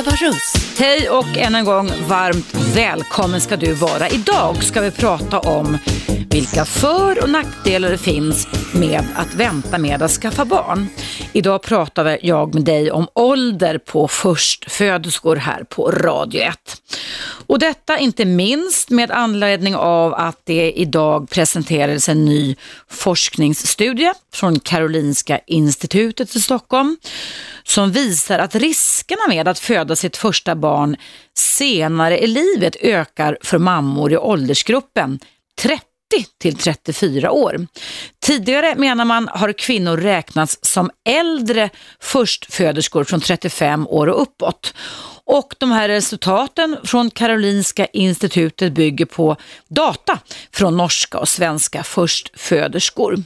Eva Russ. Hej och än en gång varmt välkommen ska du vara. Idag ska vi prata om vilka för och nackdelar det finns med att vänta med att skaffa barn. Idag pratar jag med dig om ålder på förstföderskor här på Radio 1. Och detta inte minst med anledning av att det idag presenterades en ny forskningsstudie från Karolinska institutet i Stockholm som visar att riskerna med att föda sitt första barn senare i livet ökar för mammor i åldersgruppen 30 till 34 år. Tidigare menar man har kvinnor räknats som äldre förstföderskor från 35 år och uppåt. Och de här resultaten från Karolinska institutet bygger på data från norska och svenska förstföderskor.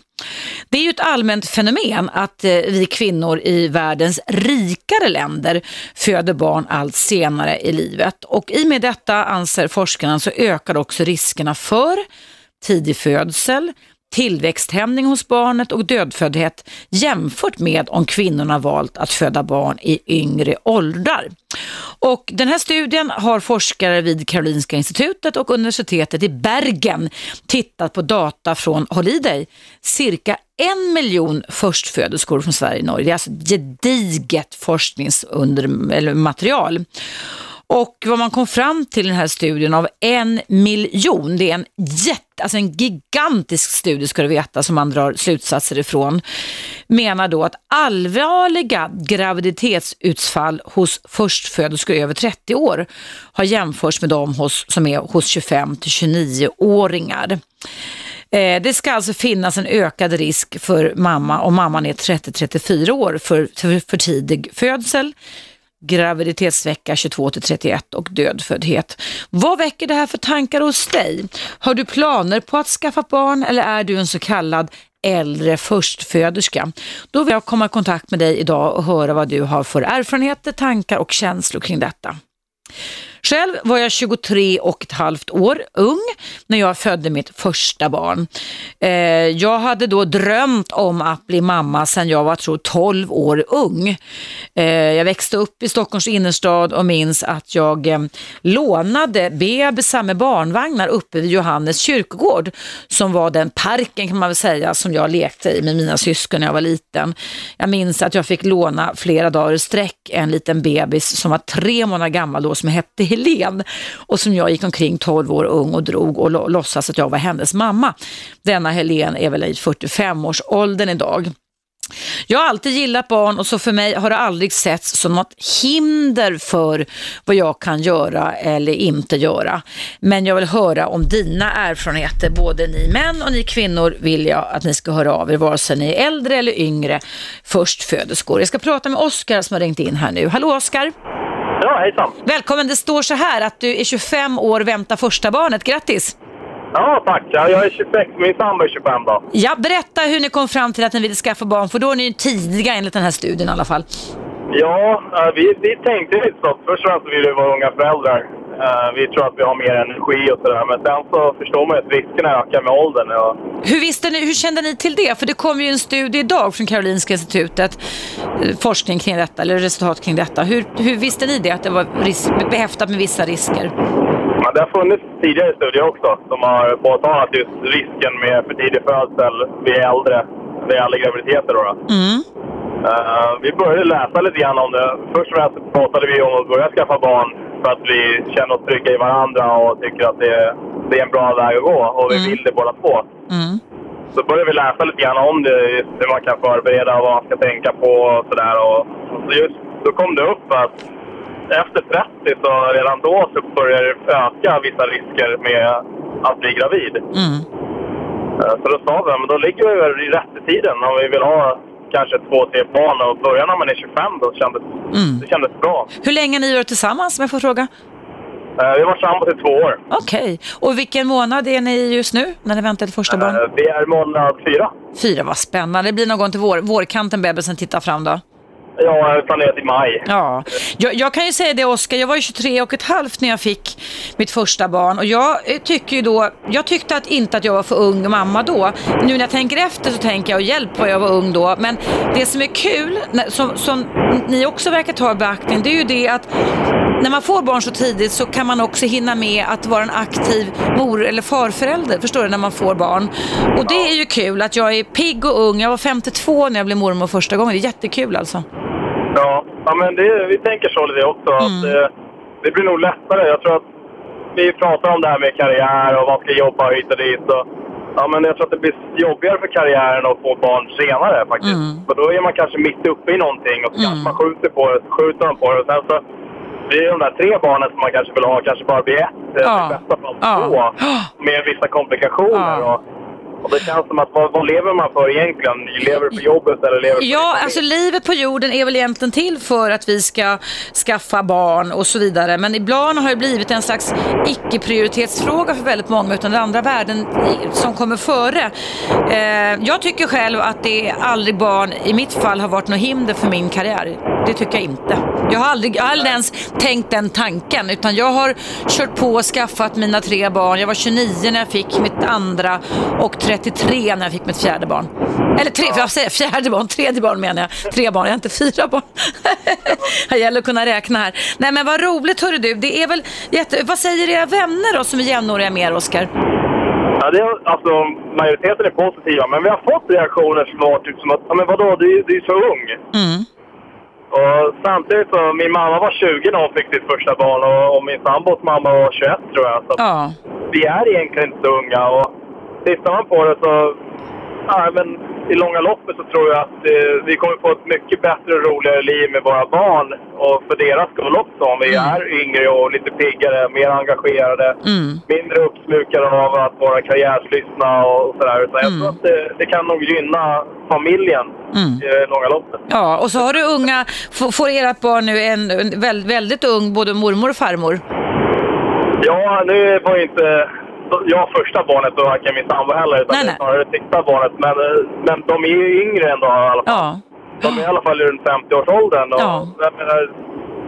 Det är ju ett allmänt fenomen att eh, vi kvinnor i världens rikare länder föder barn allt senare i livet. Och i och med detta anser forskarna så ökar också riskerna för tidig födsel, tillväxthämning hos barnet och dödföddhet jämfört med om kvinnorna valt att föda barn i yngre åldrar. Och den här studien har forskare vid Karolinska institutet och universitetet i Bergen tittat på data från, håll i dig, cirka en miljon förstföderskor från Sverige och Norge. Det är alltså gediget forskningsmaterial. Och vad man kom fram till i den här studien av en miljon, det är en jätte, alltså en gigantisk studie ska du veta som man drar slutsatser ifrån, menar då att allvarliga graviditetsutfall hos förstföderskor över 30 år har jämförts med de hos, som är hos 25 till 29-åringar. Eh, det ska alltså finnas en ökad risk för mamma om mamman är 30-34 år för, för, för tidig födsel graviditetsvecka 22 till 31 och dödföddhet. Vad väcker det här för tankar hos dig? Har du planer på att skaffa barn eller är du en så kallad äldre förstföderska? Då vill jag komma i kontakt med dig idag och höra vad du har för erfarenheter, tankar och känslor kring detta. Själv var jag 23 och ett halvt år ung när jag födde mitt första barn. Eh, jag hade då drömt om att bli mamma sedan jag var tror 12 år ung. Eh, jag växte upp i Stockholms innerstad och minns att jag eh, lånade bebisar med barnvagnar uppe vid Johannes kyrkogård som var den parken kan man väl säga som jag lekte i med mina syskon när jag var liten. Jag minns att jag fick låna flera dagar i sträck en liten bebis som var tre månader gammal då som hette Helen och som jag gick omkring 12 år ung och drog och låtsas att jag var hennes mamma. Denna Helen är väl i 45-årsåldern idag. Jag har alltid gillat barn och så för mig har det aldrig setts som något hinder för vad jag kan göra eller inte göra. Men jag vill höra om dina erfarenheter, både ni män och ni kvinnor vill jag att ni ska höra av er, vare sig ni är äldre eller yngre förstföderskor. Jag ska prata med Oskar som har ringt in här nu. Hallå Oskar! Ja, hejsan. Välkommen. Det står så här att du är 25 år och väntar första barnet. Grattis! Ja, tack. Ja, jag är 26, min sambo är 25 då. Ja, berätta hur ni kom fram till att ni ville skaffa barn, för då är ni ju tidiga enligt den här studien i alla fall. Ja, vi, vi tänkte lite så. Först och främst vill vi vara unga föräldrar. Uh, vi tror att vi har mer energi och sådär. Men sen så förstår man att riskerna ökar med åldern. Och... Hur, visste ni, hur kände ni till det? För det kom ju en studie idag från Karolinska institutet, eh, forskning kring detta, eller resultat kring detta. Hur, hur visste ni det, att det var risk, behäftat med vissa risker? Ja, det har funnits tidigare studier också som har påtalat just risken med för tidig födsel vid äldre, vid äldre graviditeter. Då, då. Mm. Uh, vi började läsa lite grann om det. Först och främst pratade vi om att börja skaffa barn för att vi känner oss trygga i varandra och tycker att det, det är en bra väg att gå och vi mm. vill det båda två. Mm. Så började vi läsa lite grann om det, hur man kan förbereda och vad man ska tänka på och sådär. Och, så just då kom det upp att efter 30 så redan då så börjar det öka vissa risker med att bli gravid. Mm. Eh, så då sa vi att då ligger vi väl i rätt i tiden om vi vill ha kanske två, tre barn och börja när man är 25 då kändes, mm. det kändes bra. Hur länge ni varit tillsammans om jag får fråga? Uh, vi har varit tillsammans i två år. Okej. Okay. Och vilken månad är ni just nu när ni väntar till första barn? Uh, vi är månad fyra. Fyra, vad spännande. Det blir någon gång till vår, vårkanten bebisen tittar fram då? Ja, jag har planerat i maj. Ja, jag, jag, kan ju säga det Oskar, jag var ju 23 och ett halvt när jag fick mitt första barn och jag eh, tycker ju då, jag tyckte att inte att jag var för ung mamma då. Nu när jag tänker efter så tänker jag, och hjälp vad jag var ung då, men det som är kul, som, som ni också verkar ta i beaktning, det är ju det att när man får barn så tidigt så kan man också hinna med att vara en aktiv mor eller farförälder, förstår du, när man får barn. Och det är ju kul att jag är pigg och ung, jag var 52 när jag blev mormor första gången, det är jättekul alltså. Ja, ja men det, vi tänker så lite också. Mm. Att, det, det blir nog lättare. Jag tror att vi pratar om det här med karriär och vad ska jobba hit och dit. Och, ja, men jag tror att det blir jobbigare för karriären att få barn senare faktiskt. Mm. För då är man kanske mitt uppe i någonting och så kanske mm. man skjuter på det, skjuter man på det. Och sen så blir de där tre barnen som man kanske vill ha kanske bara blir ett. Ja. I bästa fall två. Med vissa komplikationer. Ja. Och, och det känns som att vad, vad, lever man för egentligen? Lever för jobbet eller lever Ja, alltså livet på jorden är väl egentligen till för att vi ska skaffa barn och så vidare. Men ibland har det blivit en slags icke-prioritetsfråga för väldigt många utan det andra värden som kommer före. Eh, jag tycker själv att det aldrig barn, i mitt fall, har varit något hinder för min karriär. Det tycker jag inte. Jag har aldrig, jag har aldrig ens tänkt den tanken utan jag har kört på och skaffat mina tre barn. Jag var 29 när jag fick mitt andra och 33 när jag fick mitt fjärde barn. Eller tre, för jag säger fjärde barn, tredje barn menar jag. Tre barn, jag har inte fyra barn. det gäller att kunna räkna här. Nej men vad roligt hörru du. Det är väl jätte... Vad säger era vänner då som är jämnåriga med er, Oskar? Ja, det är, alltså, majoriteten är positiva, men vi har fått reaktioner som var typ som att, ja men vadå, du, du är så ung. Mm. Och samtidigt så, min mamma var 20 när hon fick sitt första barn och, och min sambos mamma var 21 tror jag. Så ja. vi är egentligen inte så unga. Och tittar man på det så... Ja, men I långa loppet så tror jag att eh, vi kommer få ett mycket bättre och roligare liv med våra barn. Och för deras skull också, om vi mm. är yngre och lite piggare, mer engagerade. Mm. Mindre uppslukade av att vara karriärslystna och sådär. Så jag mm. tror att det, det, kan nog gynna familjen mm. i långa loppet. Ja, och så har du unga, får ert barn nu en, en väldigt, väldigt ung både mormor och farmor? Ja, nu var inte jag första barnet och varken min sambo heller, utan nej, nej. snarare sista barnet. Men, men de är ju yngre ändå i alla fall. Ja. De är i alla fall runt 50-årsåldern. Och ja. menar,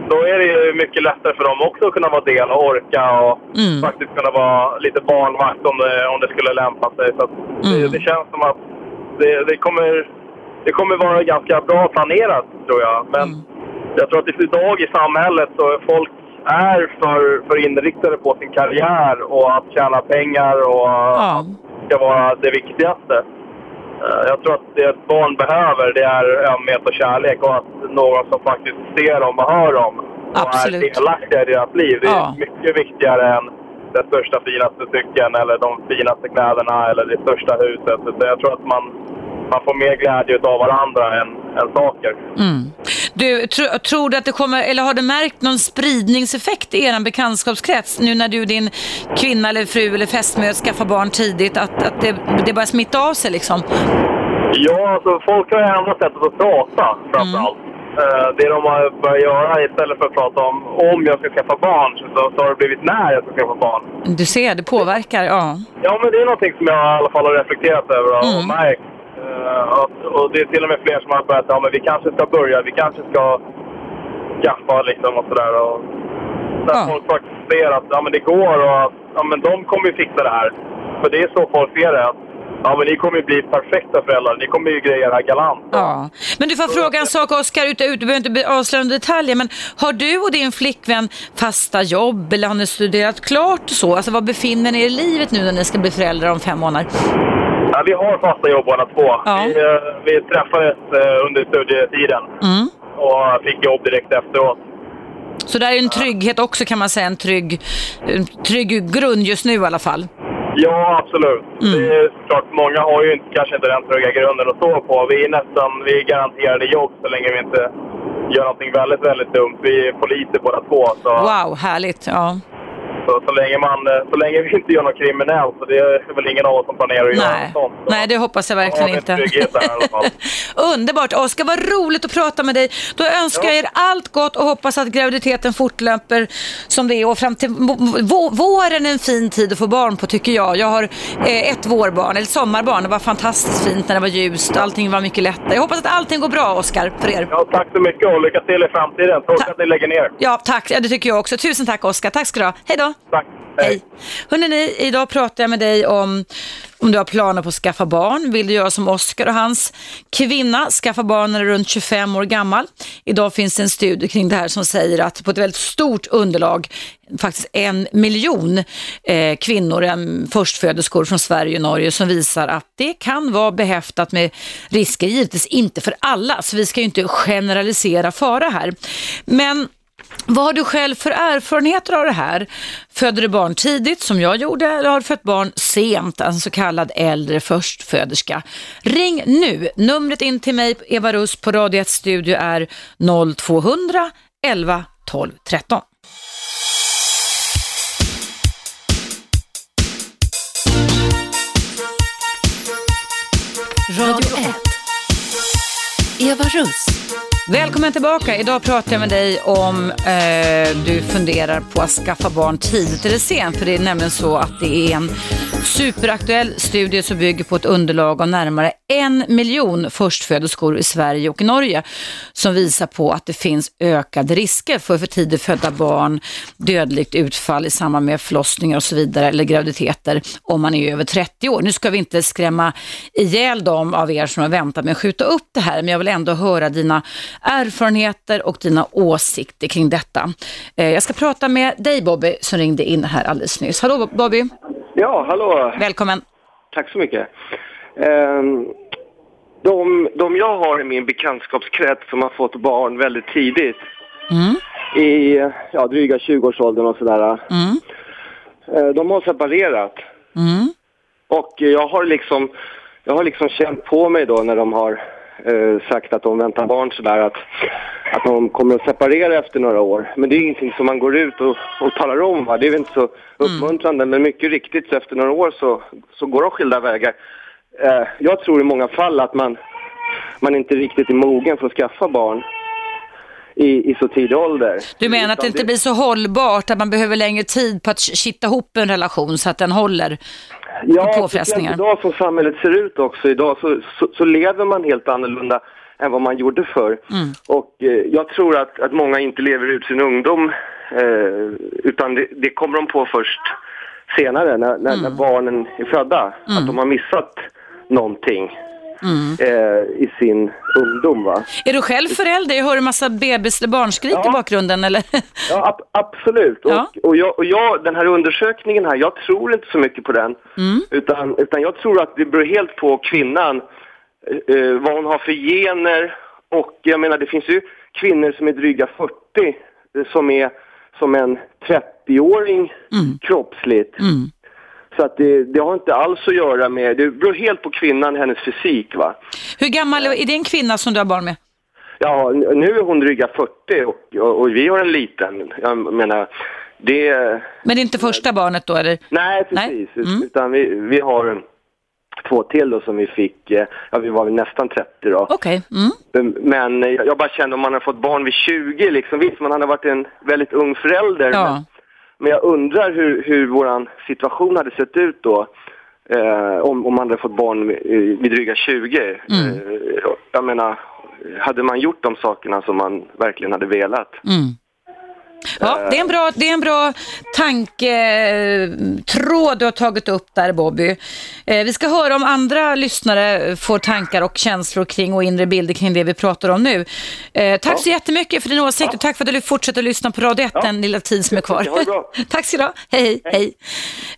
då är det ju mycket lättare för dem också att kunna vara del och orka och mm. faktiskt kunna vara lite barnvakt om det, om det skulle lämpa sig. Så mm. det, det, känns som att det, det, kommer, det kommer vara ganska bra planerat, tror jag. Men mm. jag tror att idag i samhället så är folk är för, för inriktade på sin karriär och att tjäna pengar och ja. ska vara det viktigaste. Eh, jag tror att det ett barn behöver det är ömhet och kärlek och att någon som faktiskt ser dem och hör dem och Absolut. är delaktiga i deras liv. Det är ja. mycket viktigare än den största finaste cykeln eller de finaste kläderna eller det största huset. Så jag tror att man, man får mer glädje av varandra än, än saker. Mm. Du, tro, tror du att det kommer, eller har du märkt någon spridningseffekt i er bekantskapskrets nu när du din kvinna eller fru eller fästmö skaffar barn tidigt, att, att det, det börjar smitta av sig liksom? Ja, alltså folk har ju ändrat sättet att prata framförallt. Mm. Uh, det de har börjat göra istället för att prata om om jag ska skaffa barn så, så har det blivit när jag ska skaffa barn. Du ser, det påverkar, ja. Ja, men det är någonting som jag i alla fall har reflekterat över och mm. märkt. Uh, och det är till och med fler som har börjat ja, vi kanske ska börja, vi kanske ska skaffa liksom och sådär. Och där ja. folk faktiskt ser att ja, men det går och att ja, men de kommer ju fixa det här. För det är så folk ser det. Att, Ja, men ni kommer ju bli perfekta föräldrar. Ni kommer ju greja det här galant. Ja. Men du får fråga en sak, Oskar. Du behöver inte avslöja detaljer, men har du och din flickvän fasta jobb eller har ni studerat klart så? Alltså, var befinner ni er i livet nu när ni ska bli föräldrar om fem månader? Ja, vi har fasta jobb båda två. Ja. Vi, eh, vi träffades eh, under studietiden mm. och fick jobb direkt efteråt. Så det är en trygghet också kan man säga, en trygg, en trygg grund just nu i alla fall? Ja, absolut. Mm. Det är klart, många har ju kanske inte den trygga grunden att stå på. Vi är nästan vi är garanterade jobb så länge vi inte gör någonting väldigt, väldigt dumt. Vi är poliser båda två. Så. Wow, härligt. Ja. Så, så, länge man, eh, så länge vi inte gör något kriminellt så det är väl ingen av oss som planerar att Nej. göra sånt. Så, Nej, det hoppas jag verkligen inte. där. Underbart! Oskar, vad roligt att prata med dig. Då önskar jag er allt gott och hoppas att graviditeten fortlöper som det är och fram till vå- våren är en fin tid att få barn på tycker jag. Jag har eh, ett vårbarn, eller sommarbarn. Det var fantastiskt fint när det var ljust. Allting var mycket lättare. Jag hoppas att allting går bra, Oskar, för er. Ja, tack så mycket och lycka till i framtiden. Tråkigt Ta- att ni lägger ner. Ja, tack. Ja, det tycker jag också. Tusen tack, Oskar. Tack ska du ha. Hej då! Tack. Hej. Hörrni, idag pratar jag med dig om om du har planer på att skaffa barn. Vill du göra som Oskar och hans kvinna, skaffa barn när du är runt 25 år gammal. Idag finns det en studie kring det här som säger att på ett väldigt stort underlag, faktiskt en miljon eh, kvinnor, en förstföderskor från Sverige och Norge som visar att det kan vara behäftat med risker, givetvis inte för alla, så vi ska ju inte generalisera fara här. Men vad har du själv för erfarenheter av det här? Föder du barn tidigt som jag gjorde eller har du fött barn sent, en så kallad äldre förstföderska? Ring nu. Numret in till mig, Eva Russ på Radio 1 Studio är 0200 11 12 13. Radio 1. Eva Russ. Välkommen tillbaka. Idag pratar jag med dig om eh, du funderar på att skaffa barn tidigt eller sent. För det är nämligen så att det är en superaktuell studie som bygger på ett underlag av närmare en miljon förstföderskor i Sverige och i Norge som visar på att det finns ökade risker för för tidigt födda barn, dödligt utfall i samband med förlossningar och så vidare eller graviditeter om man är över 30 år. Nu ska vi inte skrämma ihjäl dem av er som har väntat med att skjuta upp det här men jag vill ändå höra dina erfarenheter och dina åsikter kring detta. Eh, Jag ska prata med dig Bobby som ringde in här alldeles nyss. Hallå Bobby, Ja, hallå. välkommen. Tack så mycket. Ehm, De, de jag har i min bekantskapskrets som har fått barn väldigt tidigt, Mm. i ja, dryga 20-årsåldern och sådär, Mm. eh, de har separerat. Mm. Och jag har liksom, jag har liksom känt på mig då när de har eh, sagt att de väntar barn sådär att, att de kommer att separera efter några år. Men det är ingenting som man går ut och, och talar om. Va? Det är väl inte så uppmuntrande men mycket riktigt så efter några år så, så går de skilda vägar. Eh, jag tror i många fall att man, man inte riktigt är mogen för att skaffa barn i, i så tidig ålder. Du menar att det inte blir så hållbart, att man behöver längre tid på att kitta ihop en relation så att den håller? Ja, påfrestningar. speciellt idag som samhället ser ut också. Idag så, så, så lever man helt annorlunda än vad man gjorde förr. Mm. Och eh, jag tror att, att många inte lever ut sin ungdom eh, utan det, det kommer de på först senare när, när, Mm. när barnen är födda. Att de har missat någonting Mm. eh, i sin ungdom. Va? Är du själv förälder? Jag hör en massa bebis eller barnskrik i Ja. bakgrunden eller? Ja, ab- absolut. Och, Ja. och, jag, och jag, den här undersökningen här, jag tror inte så mycket på den. Mm. Utan, utan jag tror att det beror helt på kvinnan, eh, eh, vad hon har för gener. Och jag menar, det finns ju kvinnor som är dryga 40 eh, som är som en 30-åring kroppsligt. Mm. Så att det, det har inte alls att göra med, det beror helt på kvinnan, hennes fysik va. Hur gammal är det en kvinna som du har barn med? Ja, nu är hon dryga 40 och, och, och vi har en liten. Jag menar, det... Men det är inte första barnet då eller? Nej, Nej. precis. Mm. Utan vi, vi har en, två till då som vi fick, eh, ja vi var väl nästan 30 då. Okej. Mm. Men jag bara kände om man hade fått barn vid 20 liksom, visst man hade varit en väldigt ung förälder. Ja. Men, men jag undrar hur, hur våran situation hade sett ut då. Eh, om, om man hade fått barn vid, vid dryga 20. Mm. Eh, jag menar, hade man gjort de sakerna som man verkligen hade velat? Mm. Ja, det är en bra, det är en bra tanketråd du har tagit upp där Bobby. Eh, vi ska höra om andra lyssnare får tankar och känslor kring och inre bilder kring det vi pratar om nu. Eh, tack så jättemycket för din åsikt och tack för att du fortsätter lyssna på Radio 1 den lilla tid som är kvar. Tack så du ha. Hej, hej.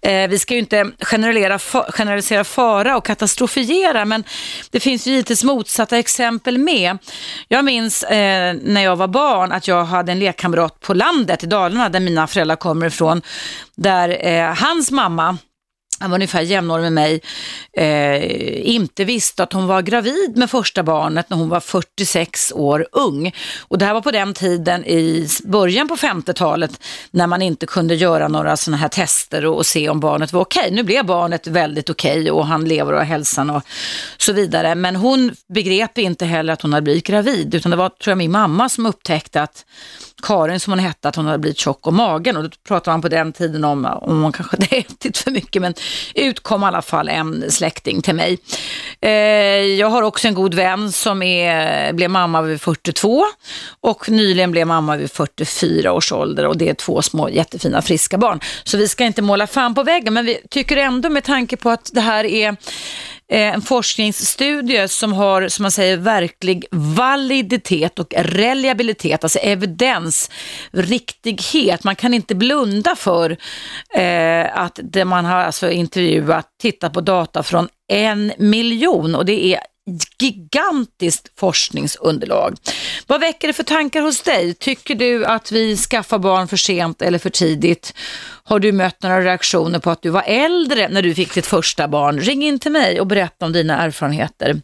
hej. Eh, vi ska ju inte generalisera, fa- generalisera fara och katastrofiera, men det finns ju givetvis motsatta exempel med. Jag minns när jag var barn att jag hade en lekkamrat på landet i Dalarna där mina föräldrar kommer ifrån, där eh, hans mamma han var ungefär jämnårig med mig, eh, inte visste att hon var gravid med första barnet när hon var 46 år ung. Och det här var på den tiden i början på 50-talet när man inte kunde göra några sådana här tester och, och se om barnet var okej. Nu blev barnet väldigt okej och han lever och har hälsan och så vidare. Men hon begrep inte heller att hon hade blivit gravid utan det var tror jag min mamma som upptäckte att Karin som hon hette, att hon hade blivit tjock om magen och då pratade man på den tiden om om hon kanske hade ätit för mycket men utkom i alla fall en släkting till mig. Eh, jag har också en god vän som är, blev mamma vid 42 och nyligen blev mamma vid 44 års ålder och det är två små jättefina friska barn. Så vi ska inte måla fan på väggen men vi tycker ändå med tanke på att det här är Eh, en forskningsstudie som har, som man säger, verklig validitet och reliabilitet, alltså evidens, riktighet. Man kan inte blunda för eh, att det man har alltså intervjuat, tittat på data från en miljon och det är gigantiskt forskningsunderlag. Vad väcker det för tankar hos dig? Tycker du att vi skaffar barn för sent eller för tidigt? Har du mött några reaktioner på att du var äldre när du fick ditt första barn? Ring in till mig och berätta om dina erfarenheter.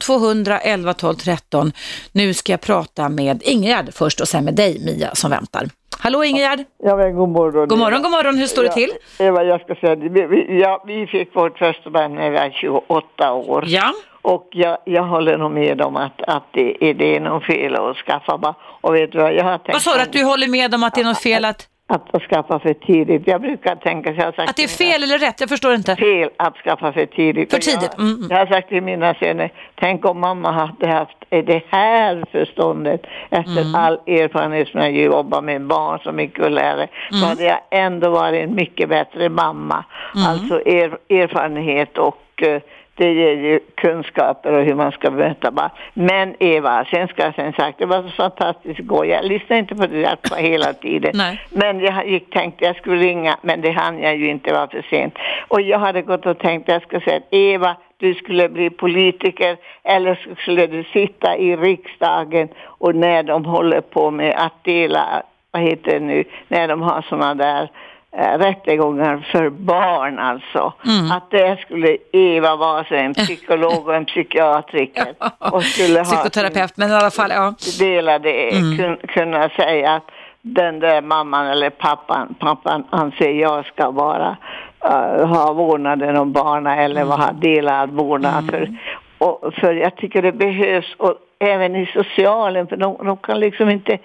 0200 11 12 13. Nu ska jag prata med Ingrid först och sen med dig Mia som väntar. Hallå Ingegärd! Ja, men god morgon. God morgon, god morgon. Hur står det till? Eva, jag ska säga, vi, vi, ja, vi fick vårt första barn när vi var 28 år. Ja. Och jag, jag håller nog med om att, att det, är, det är något fel att skaffa barn. Och vet du vad jag har tänkt? Vad sa du, att du håller med om att det är något fel att... Att skaffa för tidigt. Jag brukar tänka, jag sagt Att det är fel eller rätt? Jag förstår inte. fel att skaffa för tidigt. För tidigt, mm, mm. Jag har sagt till mina söner, tänk om mamma hade haft det här förståndet efter Mm. all erfarenhet som jag jobbar med barn så mycket och lära, Mm. så hade jag ändå varit en mycket bättre mamma. Mm. Alltså er, erfarenhet och eh, det ger ju kunskaper och hur man ska möta barn. Men Eva, sen ska jag sen sagt, det var så fantastiskt igår. Jag lyssnade inte på det där på hela tiden. Nej. Men jag gick tänkte jag skulle ringa, men det hann jag ju inte, var för sent. Och jag hade gått och tänkt jag skulle säga Eva, du skulle bli politiker eller så skulle du sitta i riksdagen och när de håller på med att dela, vad heter det nu, när de har sådana där eh, rättegångar för barn alltså. Mm. Att det skulle Eva vara så en psykolog och en psykiatriker. och skulle ha Psykoterapeut, men i alla fall, ja. delade Mm. kun, kunna säga att den där mamman eller pappan, pappan anser jag ska vara uh, ha vårdnaden om barnen eller Mm. ha delad vårdnad. För, och, för jag tycker det behövs och även i socialen för de, de kan liksom inte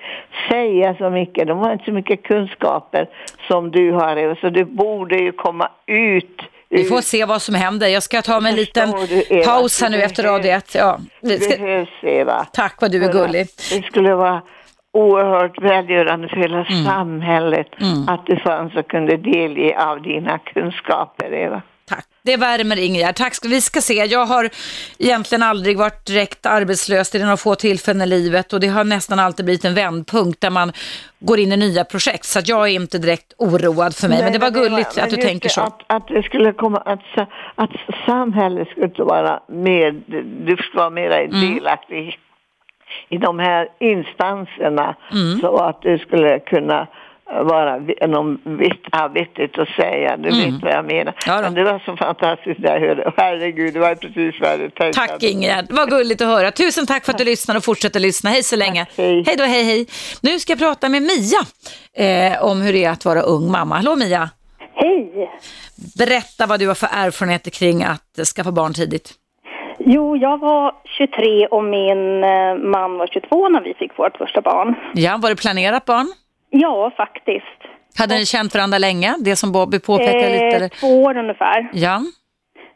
säga så mycket. De har inte så mycket kunskaper som du har så det borde ju komma ut Vi får se vad som händer. Jag ska ta mig en liten du, paus här nu efter radio 1. Ja, ska... behövs Eva. Tack vad du är gullig. Det skulle vara oerhört välgörande för hela Mm. samhället att du fanns och kunde delge av dina kunskaper, Eva. Tack. Det värmer Ingegerd. Tack. ska- Vi ska se. Jag har egentligen aldrig varit direkt arbetslös. Det är några få tillfällen i livet och det har nästan alltid blivit en vändpunkt där man går in i nya projekt. Så jag är inte direkt oroad för mig. men det var gulligt men att du tänker det, så. Att, att det skulle komma, att, att samhället skulle vara mer, du skulle vara mer Mm. delaktig i de här instanserna Mm. så att du skulle kunna vara vitt, ja, vettigt att säga. Du vet vad jag menar. Mm. Ja. Men det var så fantastiskt när jag hörde. Herregud, det var precis vad jag hade tänkt. Tack Ingegerd, vad gulligt att höra. Tusen tack för att du lyssnar och fortsätter lyssna. Hej så länge. hej. hej då, hej hej. Nu ska jag prata med Mia eh, om hur det är att vara ung mamma. Hallå Mia, Hej! berätta vad du har för erfarenheter kring att skaffa barn tidigt. Jo, jag var 23 och min eh, man var 22 när vi fick vårt första barn. Ja, var det planerat barn? Ja, faktiskt. Hade ni känt varandra länge? Det som Bobby påpekade lite? Eh, Eller? två år ungefär. Ja,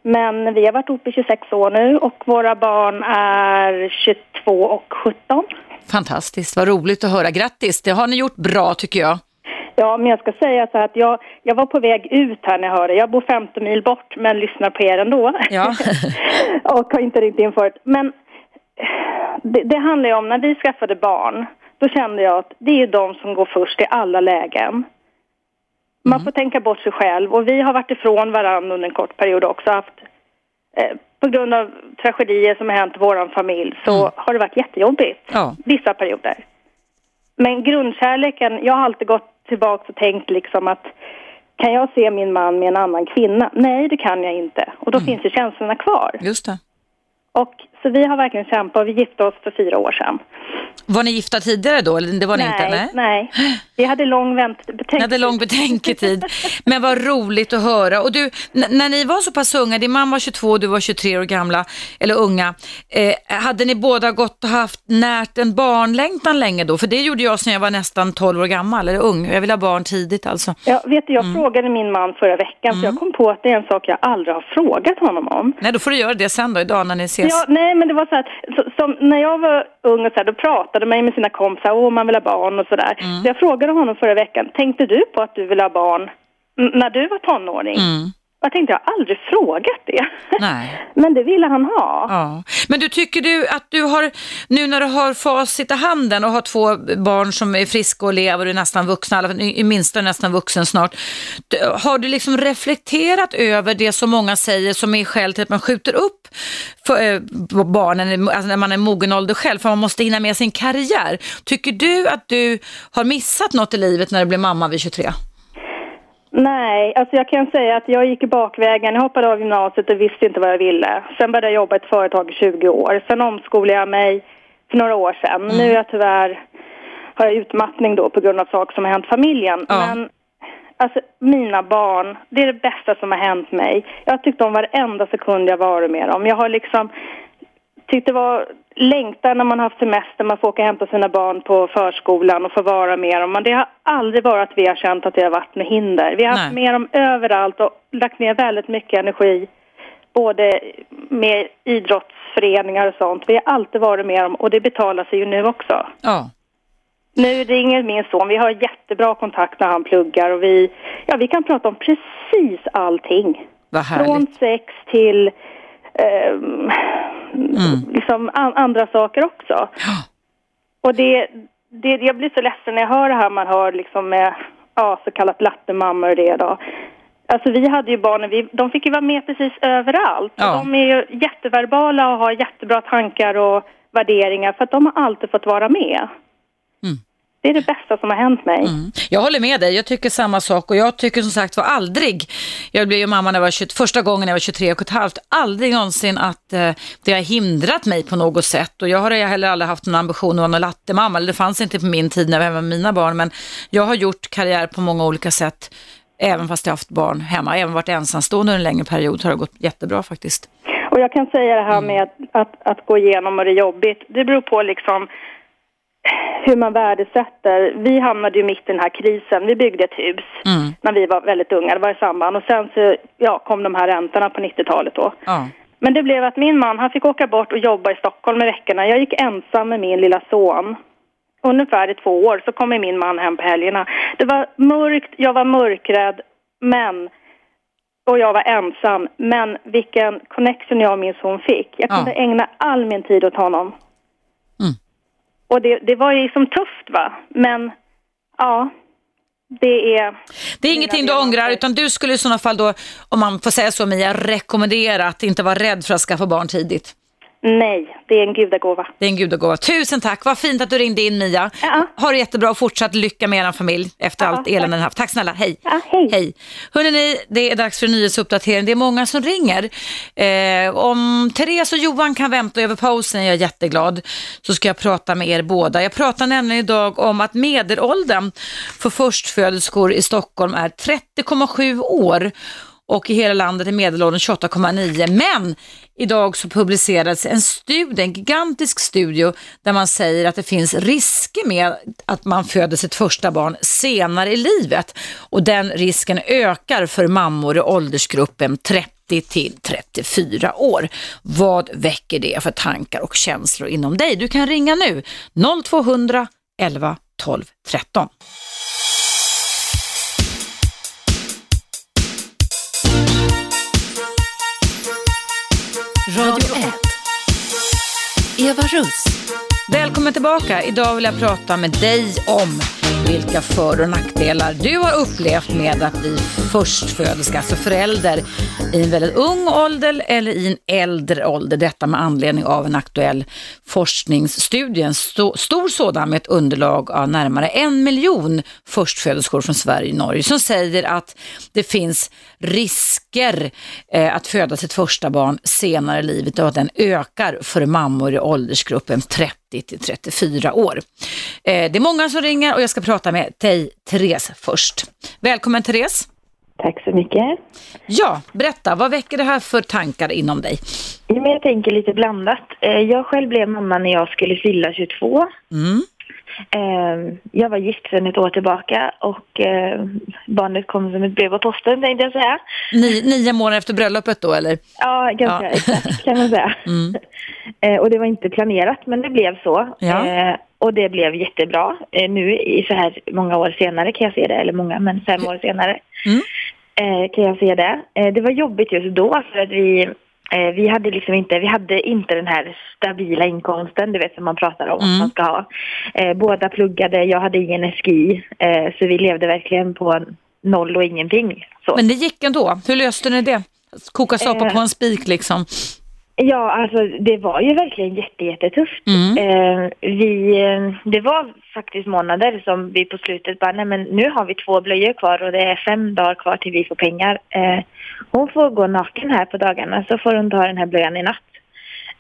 Men vi har varit ihop i 26 år nu och våra barn är 22 och 17. fantastiskt. Vad roligt att höra. Grattis, det har ni gjort bra tycker jag. Ja, men jag ska säga så att jag, jag var på väg ut här när jag hörde. Jag bor 50 mil bort men lyssnar på er ändå. Ja. och har inte ringt in förut. Men det, det handlar ju om när vi skaffade barn. Då kände jag att det är de som går först i alla lägen. Man får tänka bort sig själv och vi har varit ifrån varandra under en kort period också. Haft, eh, på grund av tragedier som har hänt i vår familj så har det varit jättejobbigt Ja. vissa perioder. Men grundkärleken, jag har alltid gått tillbaka och tänkt liksom att kan jag se min man med en annan kvinna? Nej, det kan jag inte. Och då finns ju känslorna kvar. Just det. Och, så vi har verkligen kämpat. Vi gifte oss för fyra år sedan. Var ni gifta tidigare då? Det var ni inte? nej, nej. Vi hade lång Ni hade lång betänketid. Men vad roligt att höra. Och du, när ni var så pass unga, din mamma var 22 och du var 23 år gamla, eller unga, eh, hade ni båda gått och haft närt en barnlängtan länge då? För det gjorde jag sedan jag var nästan 12 år gammal, eller ung. Jag ville ha barn tidigt alltså. Ja, vet du, jag Mm. frågade min man förra veckan, så jag kom på att det är en sak jag aldrig har frågat honom om. Nej, då får du göra det sen då, idag när ni ses. Ja, nej, men det var så att som, när jag var ung och så här, då pratade man med sina kompisar, åh man vill ha barn och sådär. Mm. Så jag frågade honom förra veckan, tänkte du på att du vill ha barn när du var tonåring? Mm. Jag tänkte, jag har aldrig frågat det. Nej. Men det ville han ha. Ja. Men du, tycker du att du har, nu när du har facit i handen och har två barn som är friska och lever och är nästan vuxna, i minsta nästan vuxen snart, har du liksom reflekterat över det som många säger som är skäl till att man skjuter upp för, eh, barnen, alltså när man är mogen ålder själv, för man måste hinna med sin karriär. Tycker du att du har missat något i livet när du blev mamma vid 23? Nej, alltså jag kan säga att jag gick bakvägen. Jag hoppade av gymnasiet och visste inte vad jag ville. Sen började jag jobba i ett företag i 20 år. Sen omskolade jag mig för några år sedan. Nu är jag tyvärr, har jag utmattning då på grund av saker som har hänt familjen. Ja. Men alltså mina barn, det är det bästa som har hänt mig. Jag har tyckt om varenda sekund jag varit med dem. Jag har liksom tyckt det var längtar när man haft semester, man får åka och hämta sina barn på förskolan och få vara med dem. Men det har aldrig varit att vi har känt att det har varit med hinder. Vi har haft Nej. med dem överallt och lagt ner väldigt mycket energi, både med idrottsföreningar och sånt. Vi har alltid varit med dem och det betalar sig ju nu också. Ja. Nu ringer min son, vi har jättebra kontakt när han pluggar och vi, ja, vi kan prata om precis allting. Vad Från härligt. sex till ehm, liksom an, andra saker också. Och det, det, jag blir så ledsen när jag hör det här man hör liksom med ja, så kallat lattemammor och det då. Alltså vi hade ju barnen, vi, de fick ju vara med precis överallt. Ja. De är ju jätteverbala och har jättebra tankar och värderingar för att de har alltid fått vara med. Det är det bästa som har hänt mig. Mm. Jag håller med dig, jag tycker samma sak och jag tycker som sagt var aldrig, jag blev ju mamma när jag var 20, första gången när jag var 23 och ett halvt, aldrig någonsin att eh, det har hindrat mig på något sätt och jag har heller aldrig haft någon ambition att vara någon lattemamma, eller det fanns inte på min tid när jag var med mina barn, men jag har gjort karriär på många olika sätt, även fast jag haft barn hemma, även varit ensamstående under en längre period har det gått jättebra faktiskt. Och jag kan säga det här med att, att, att gå igenom och det är jobbigt. Det beror på liksom hur man värdesätter. Vi hamnade ju mitt i den här krisen. Vi byggde ett hus Mm. när vi var väldigt unga. Det var i samband. Och sen så ja, kom de här räntorna på 90-talet då. Ja. Men det blev att min man, han fick åka bort och jobba i Stockholm i veckorna. Jag gick ensam med min lilla son. Ungefär i två år så kommer min man hem på helgerna. Det var mörkt, jag var mörkrädd, men och jag var ensam. Men vilken connection jag och min son fick. Jag Ja. kunde ägna all min tid åt honom. Och det, det var ju liksom tufft va. Men ja, det är... Det är ingenting du ångrar, utan du skulle i sådana fall då, om man får säga så Mia, rekommendera att inte vara rädd för att skaffa barn tidigt. Nej, det är en gudagåva. Det är en gudagåva. Tusen tack, vad fint att du ringde in Mia. Ja. Ha det jättebra och fortsatt lycka med er familj efter Ja, allt elände ni haft. Tack snälla, hej. Ja, hej. Hej. Hörrni, det är dags för en nyhetsuppdatering. Det är många som ringer. Eh, om Therese och Johan kan vänta över pausen är jag jätteglad. Så ska jag prata med er båda. Jag pratar nämligen idag om att medelåldern för förstföderskor i Stockholm är 30,7 år och i hela landet är medelåldern 28,9. Men idag så publicerades en studie, en gigantisk studie där man säger att det finns risker med att man föder sitt första barn senare i livet. Och den risken ökar för mammor i åldersgruppen 30 till 34 år. Vad väcker det för tankar och känslor inom dig? Du kan ringa nu 0200 11 12 13. Radio 1. Eva Russ. Välkommen tillbaka. Idag vill jag prata med dig om vilka för och nackdelar du har upplevt med att bli förstföderska, alltså förälder i en väldigt ung ålder eller i en äldre ålder. Detta med anledning av en aktuell forskningsstudie, en stor sådan med ett underlag av närmare en miljon förstföderskor från Sverige och Norge som säger att det finns risker eh, att föda sitt första barn senare i livet och att den ökar för mammor i åldersgruppen 30 till 34 år. Eh, det är många som ringer och jag ska prata med dig, Therese, först. Välkommen Therese! Tack så mycket. Ja, berätta, vad väcker det här för tankar inom dig? Jag tänker lite blandat. Eh, jag själv blev mamma när jag skulle fylla 22. Mm. Eh, jag var gift sedan ett år tillbaka och eh, barnet kom som ett brev på posten tänkte jag säga. Ni, nio månader efter bröllopet då eller? Ja, ganska Ja. exakt kan man säga. Mm. Och det var inte planerat men det blev så. Ja. Och det blev jättebra. Nu i så här många år senare kan jag se det, eller många, men fem år senare Mm. eh, kan jag se det. Eh, det var jobbigt just då för att vi, eh, vi hade liksom inte, vi hade inte den här stabila inkomsten, du vet som man pratar om Mm. att man ska ha. Eh, båda pluggade, jag hade ingen SGI, eh, så vi levde verkligen på noll och ingenting. Så. Men det gick ändå, hur löste ni det? Koka soppa Eh. på en spik liksom? Ja, alltså det var ju verkligen jätte, jättetufft. Mm. Eh, vi, eh, det var faktiskt månader som vi på slutet bara, nej men nu har vi två blöjor kvar och det är fem dagar kvar till vi får pengar. Eh, hon får gå naken här på dagarna så får hon ta den här blöjan i natt.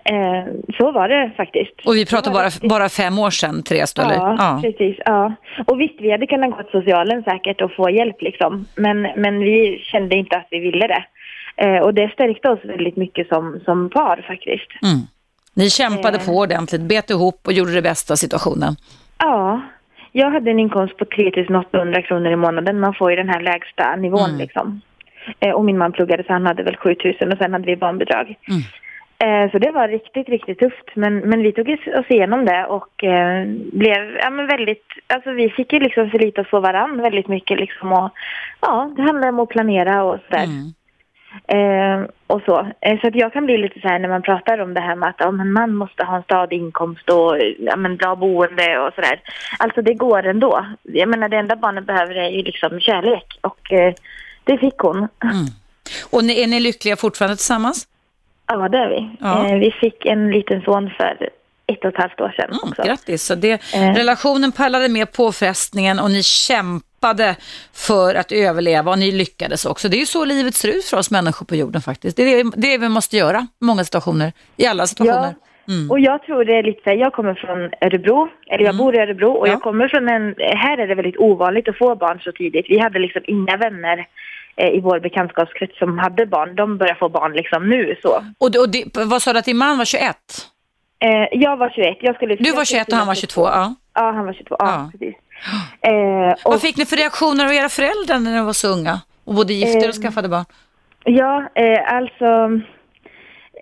Eh, så var det faktiskt. Och vi pratar bara, bara fem år sedan, Therese, då, eller? Ja, precis. Ja. Och visst, vi hade kunnat gå till socialen säkert och få hjälp liksom. Men, men vi kände inte att vi ville det. Eh, och det stärkte oss väldigt mycket som, som par faktiskt. Mm. Ni kämpade Eh. på ordentligt, bet ihop och gjorde det bästa av situationen. Ja, jag hade en inkomst på 3800 kronor i månaden. Man får ju den här lägsta nivån Mm. liksom. Eh, och min man pluggade så han hade väl 7000 och sen hade vi barnbidrag. Mm. Eh, så det var riktigt, riktigt tufft. Men, men vi tog oss igenom det och eh, blev ja, men väldigt, alltså vi fick ju liksom förlita oss på varandra väldigt mycket liksom. Och, ja, det handlar om att planera och sådär. Mm. Eh, och så. Eh, så att jag kan bli lite så här när man pratar om det här med att ja, man måste ha en stadig inkomst och ja, men bra boende och sådär. Alltså det går ändå. Jag menar det enda barnet behöver är ju liksom kärlek och eh, det fick hon. Mm. Och ni, är ni lyckliga fortfarande tillsammans? Ja det är vi. Ja. Eh, vi fick en liten son för ett och ett halvt år sedan Mm, också. grattis. Så det, Eh. Relationen pallade med påfrestningen och ni kämpade för att överleva och ni lyckades också. Det är ju så livet ser ut för oss människor på jorden faktiskt. Det är det, det vi måste göra i många situationer, i alla situationer. Mm. Och jag tror det är lite så här, jag kommer från Örebro, eller jag bor i Örebro och Ja. jag kommer från en, här är det väldigt ovanligt att få barn så tidigt. Vi hade liksom inga vänner eh, i vår bekantskapskrets som hade barn. De börjar få barn liksom nu så. Och, och det, vad sa du att din man var 21? Eh, jag var 21. Jag skulle, Du var 21 och han var 22, ja. Ja, han var 22. Ja, Ja. precis. Eh, och, Vad fick ni för reaktioner av era föräldrar när ni var så unga? Och både gifte er och Eh, skaffade barn? Ja, eh, alltså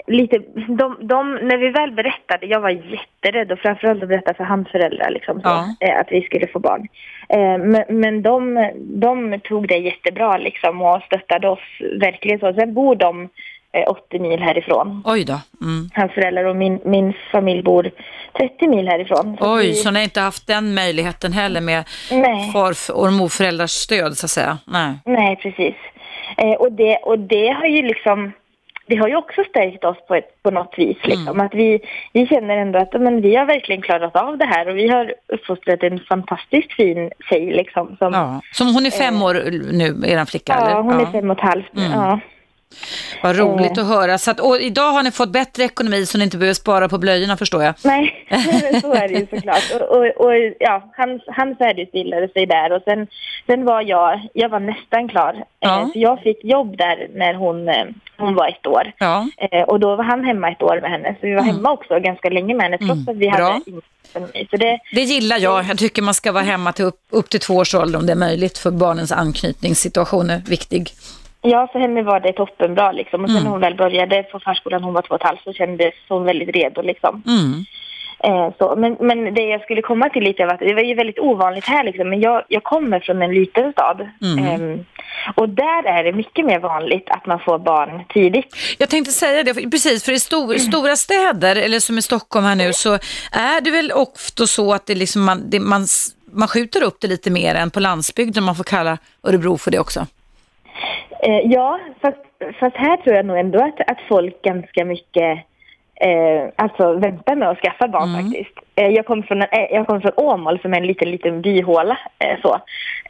lite, de, de, när vi väl berättade, jag var jätterädd och framförallt att berätta för hans föräldrar liksom, så, Ja. eh, att vi skulle få barn. Eh, men men de, de tog det jättebra liksom och stöttade oss verkligen så. Sen bor de eh, 80 mil härifrån. Oj då. Mm. Hans föräldrar och min, min familj bor 30 mil härifrån. Så Oj, vi, så ni har inte haft den möjligheten heller med Nej. far och morföräldrars stöd så att säga? Nej. Nej, precis. Eh, och, det, och det har ju liksom det har ju också stärkt oss på, ett, på något vis. Liksom. Mm. Att vi, vi känner ändå att men, vi har verkligen klarat av det här och vi har uppfostrat en fantastiskt fin tjej. Liksom, som, Ja. Som hon är fem år nu, er flicka? ja, eller? hon är fem och ett halvt. Mm. Ja. Vad roligt Eh. att höra. Så att, och idag har ni fått bättre ekonomi så ni inte behöver spara på blöjorna förstår jag. Nej, så är det ju såklart. Och, och, och ja, han, han färdigutbildade sig där och sen, sen var jag, jag var nästan klar. Ja. Eh, så jag fick jobb där när hon, eh, hon var ett år. Ja. Eh, och då var han hemma ett år med henne. Så vi var Mm. hemma också ganska länge med henne trots Mm, att vi bra. hade ekonomi. Så det, Det gillar jag. Jag tycker man ska vara hemma till upp, upp till två års ålder om det är möjligt för barnens anknytningssituation är viktig. Ja, för henne var det toppenbra liksom. Och sen Mm. när hon väl började på förskolan, hon var två och ett halvt, så kändes hon väldigt redo liksom. Mm. Eh, så, men, men det jag skulle komma till lite var att det var ju väldigt ovanligt här liksom, men jag, jag kommer från en liten stad. Mm. Ehm, och där är det mycket mer vanligt att man får barn tidigt. Jag tänkte säga det, precis, för i stor, stora städer, eller som i Stockholm här nu, så är det väl ofta så att det liksom man, det, man, man skjuter upp det lite mer än på landsbygden, man får kalla Örebro för det också. Eh, ja, fast, fast här tror jag nog ändå att, att folk ganska mycket eh, alltså väntar med att skaffa barn Mm. faktiskt. Eh, jag kommer från, en, eh, jag kommer från Åmål som är en liten, liten byhåla. Eh, så.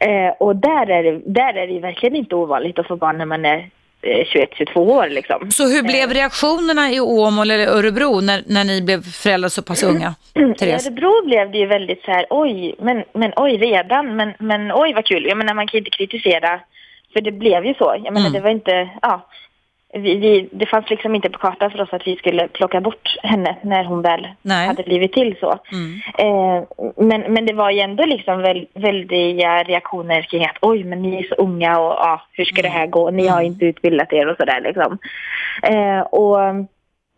Eh, och där är, det, där är det ju verkligen inte ovanligt att få barn när man är eh, 21-22 år liksom. Så hur blev reaktionerna i Åmål eller Örebro när, när ni blev föräldrar så pass unga? I Therese? Örebro blev det ju väldigt så här, oj, men, men oj redan, men, men oj vad kul. Jag menar man kan inte kritisera, för det blev ju så. Jag menar Mm. det var inte, ja, vi, vi, det fanns liksom inte på kartan för oss att vi skulle plocka bort henne när hon väl Nej. hade blivit till så. Mm. Eh, men, men det var ju ändå liksom väl, väldiga reaktioner kring att oj, men ni är så unga och ja, hur ska det här gå? Ni har inte utbildat er och sådär liksom. Eh, och,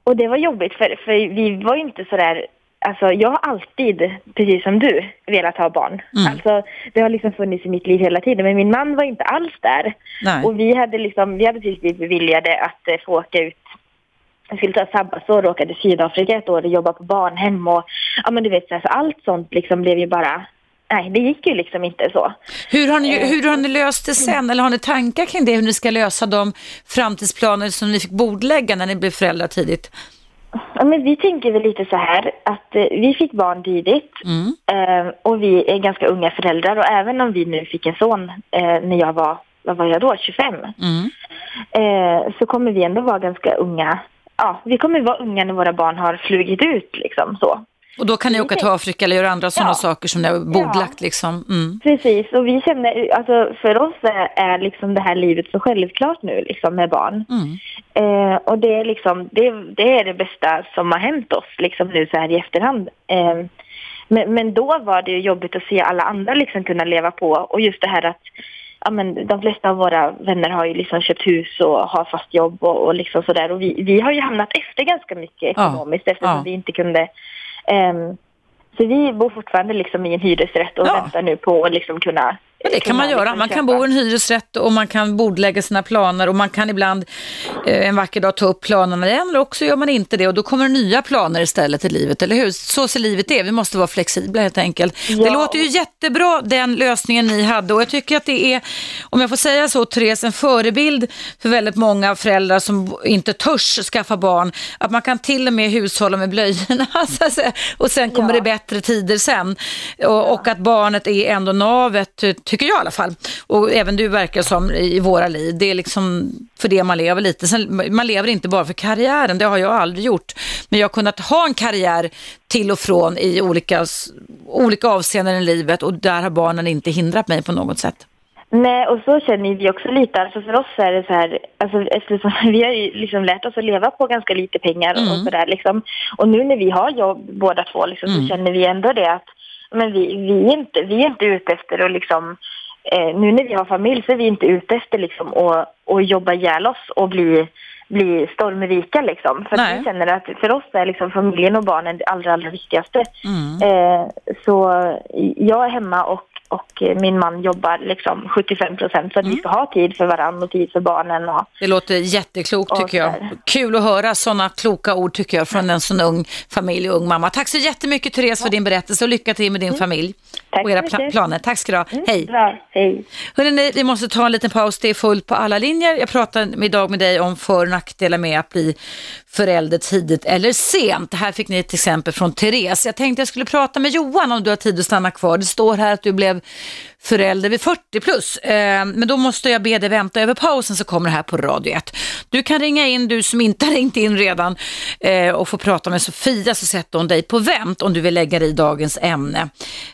och det var jobbigt för, för vi var ju inte sådär Alltså jag har alltid, precis som du, velat ha barn. Mm. Alltså det har liksom funnits i mitt liv hela tiden. Men min man var inte alls där. Nej. Och vi hade liksom, vi hade precis blivit beviljade att eh, få åka ut jag skulle ta sabbatsår och åka till Sydafrika ett år och jobba på barnhem och ja men du vet så, här, så allt sånt liksom blev ju bara, nej det gick ju liksom inte så. Hur har, ni, hur har ni löst det sen? Eller har ni tankar kring det? Hur ni ska lösa de framtidsplaner som ni fick bordlägga när ni blev föräldrar tidigt? Ja men vi tänker väl lite så här att eh, vi fick barn tidigt Mm. eh, och vi är ganska unga föräldrar och även om vi nu fick en son eh, när jag var, vad var jag då, 25 Mm. eh, så kommer vi ändå vara ganska unga. Ja, vi kommer vara unga när våra barn har flugit ut liksom så. Och då kan ni åka till Afrika eller göra andra sådana Ja. saker som ni har bordlagt liksom? Mm. Precis, och vi känner, alltså för oss är, är liksom det här livet så självklart nu liksom med barn. Mm. Eh, och det är liksom, det, det är det bästa som har hänt oss liksom nu så här i efterhand. Eh, men, men då var det ju jobbigt att se alla andra liksom kunna leva på och just det här att ja, men de flesta av våra vänner har ju liksom köpt hus och har fast jobb och, och liksom sådär. Och vi, vi har ju hamnat efter ganska mycket Ja. ekonomiskt eftersom Ja. vi inte kunde så vi bor fortfarande liksom i en hyresrätt och Ja. väntar nu på att liksom kunna Ja, det kan man göra. Man kan bo i en hyresrätt och man kan bordlägga sina planer och man kan ibland eh, en vacker dag ta upp planerna igen eller också gör man inte det och då kommer det nya planer istället i livet, eller hur? Så ser livet är. Vi måste vara flexibla helt enkelt. Det Ja. låter ju jättebra den lösningen ni hade och jag tycker att det är, om jag får säga så Therese, en förebild för väldigt många föräldrar som inte törs skaffa barn. Att man kan till och med hushålla med blöjorna och sen kommer Ja. det bättre tider sen. Och, och att barnet är ändå navet, tycker jag i alla fall. Och även du verkar som i våra liv. Det är liksom för det man lever lite. Sen, man lever inte bara för karriären, det har jag aldrig gjort. Men jag har kunnat ha en karriär till och från i olika, olika avseenden i livet och där har barnen inte hindrat mig på något sätt. Nej, och så känner vi också lite. Alltså för oss är det så här, alltså eftersom vi har ju liksom lärt oss att leva på ganska lite pengar och Mm. sådär liksom. Och nu när vi har jobb båda två liksom, Mm. så känner vi ändå det att men vi, vi, är inte, vi är inte ute efter att liksom, eh, nu när vi har familj så är vi inte ute efter liksom att, att jobba ihjäl oss och bli bli stormrika liksom. För vi känner att för oss är liksom familjen och barnen det allra, allra viktigaste. Mm. Eh, så jag är hemma och, och min man jobbar liksom 75 procent för att vi ska ha tid för varandra och tid för barnen. Och, Det låter jätteklokt tycker jag. där. Kul att höra sådana kloka ord tycker jag från en sån ung familj och ung mamma. Tack så jättemycket Therese för din berättelse och lycka till med din familj Mm. Tack och era pla- planer. Tack ska du ha. Hej. Bra, hej. Hörrni, vi måste ta en liten paus. Det är fullt på alla linjer. Jag pratar idag med dig om för och nackdelar med att bli förälder tidigt eller sent. Här fick ni ett exempel från Therese. Jag tänkte jag skulle prata med Johan om du har tid att stanna kvar. Det står här att du blev förälder vid 40 plus. Eh, men då måste jag be dig vänta över pausen så kommer det här på Radio 1. Du kan ringa in, du som inte har ringt in redan eh, och få prata med Sofia så sätter hon dig på vänt om du vill lägga dig i dagens ämne.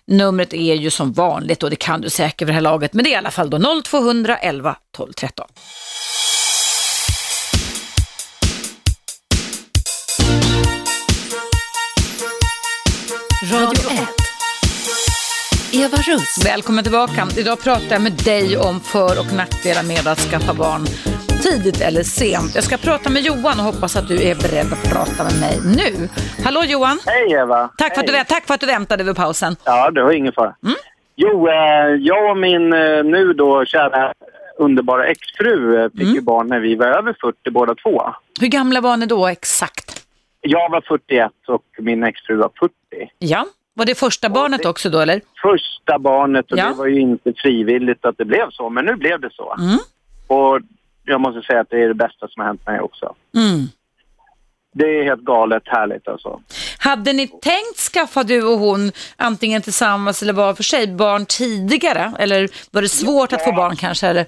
Numret är ju som vanligt och det kan du säkert vid det här laget men det är i alla fall då 0211 12 13. Radio 1. Eva Russ. Välkommen tillbaka. Idag pratar jag med dig om för och nackdelar med att skaffa barn tidigt eller sent. Jag ska prata med Johan och hoppas att du är beredd att prata med mig nu. Hallå Johan! Hej Eva! Tack för, att du, Hej. tack för att du väntade över pausen. Ja, det var ingen fara. Mm. Jo, eh, jag och min eh, nu då kära underbara exfru eh, fick Mm. ju barn när vi var över 40 båda två. Hur gamla var ni då exakt? Jag var 41 och min exfru var 40. Ja, var det första barnet också då eller? Första barnet och Ja. det var ju inte frivilligt att det blev så, men nu blev det så. Mm. Och jag måste säga att det är det bästa som har hänt mig också. Mm. Det är helt galet härligt alltså. Hade ni tänkt skaffa du och hon, antingen tillsammans eller var för sig, barn tidigare? Eller var det svårt att få barn kanske? Eller?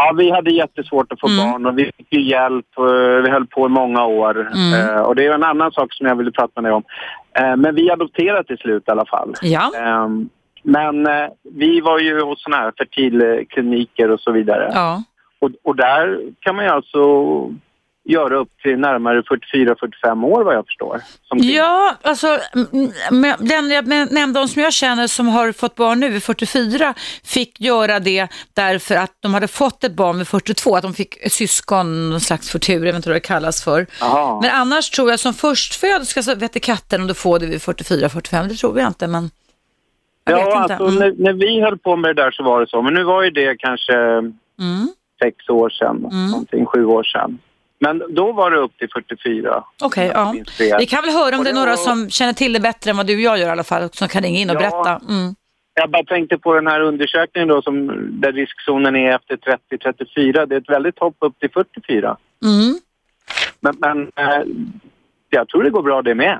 Ja, vi hade jättesvårt att få Mm. barn och vi fick ju hjälp. eh, Vi höll på i många år. Mm. Eh, Och det är en annan sak som jag ville prata med dig om. Eh, Men vi adopterade till slut i alla fall. Ja. Ehm, Men eh, vi var ju hos såna här fertilkliniker och så vidare. Ja. Och, och där kan man ju alltså göra upp till närmare 44-45 år vad jag förstår. Ja, alltså den jag nämnde om som jag känner som har fått barn nu vid 44 fick göra det därför att de hade fått ett barn vid 42, att de fick ett syskon, någon slags förtur, jag vet inte vad det kallas för. Jaha. Men annars tror jag som förstföderska så vete katten om du får det vid 44-45, det tror jag inte men jag Ja, inte. alltså Mm. när, när vi höll på med det där så var det så. Men nu var ju det kanske Mm. sex år sedan, Mm. någonting, sju år sedan. Men då var det upp till 44. Okej, jag ja. Vi kan väl höra om Och det är några var- som känner till det bättre än vad du och jag gör i alla fall, som kan ringa in och Ja. berätta. Mm. Jag bara tänkte på den här undersökningen då som, där riskzonen är efter 30-34. Det är ett väldigt hopp upp till 44. Mm. Men, men eh, jag tror det går bra det med.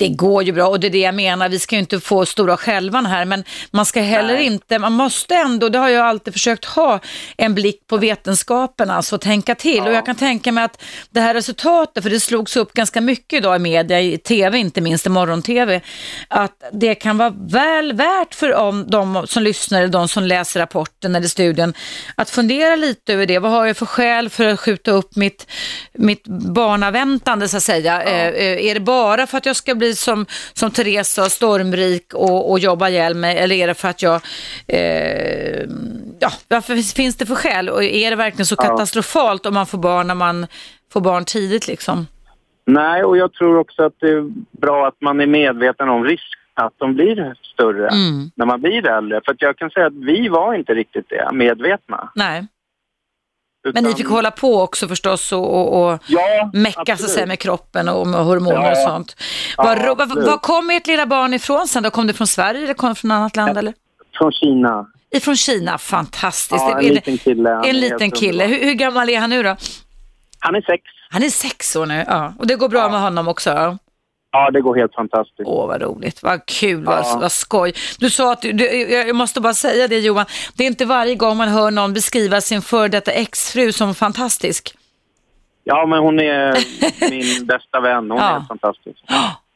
Det går ju bra och det är det jag menar, vi ska ju inte få stora skälvan här men man ska heller Nej. inte, man måste ändå, det har jag alltid försökt ha, en blick på vetenskapen alltså tänka till och jag kan tänka mig att det här resultatet, för det slogs upp ganska mycket idag i media, i tv inte minst, i morgon-tv, att det kan vara väl värt för om de som lyssnar de som läser rapporten eller studien att fundera lite över det. Vad har jag för skäl för att skjuta upp mitt, mitt barnaväntande så att säga? Eh, eh, är det bara för att jag ska bli som, som Teresa, stormrik och, och jobba ihjäl mig eller är det för att jag, eh, ja, varför finns det för skäl? Och är det verkligen så Ja. katastrofalt om man får barn när man får barn tidigt liksom? Nej, och jag tror också att det är bra att man är medveten om risk att de blir större Mm. när man blir äldre. För att jag kan säga att vi var inte riktigt det, medvetna. Nej, men ni Utan- fick hålla på också förstås och, och, och Ja, mecka så att säga med kroppen och med hormoner Ja. och sånt. Ja, Var, ro- var, var kom ert lilla barn ifrån sen då? Kom det från Sverige eller kom det från annat land? Eller? Från Kina. Ifrån Kina, fantastiskt. Ja, en det- liten kille. En liten kille. Hur, hur gammal är han nu då? Han är sex. Han är sex år nu, ja. Och det går bra med honom också? Ja. Det går helt fantastiskt. Åh, vad roligt. Vad kul, vad, Ja. vad skoj. Du sa att du, jag måste bara säga det Johan, det är inte varje gång man hör någon beskriva sin före detta exfru som fantastisk. Ja, men hon är min bästa vän. Hon Ja. är fantastisk.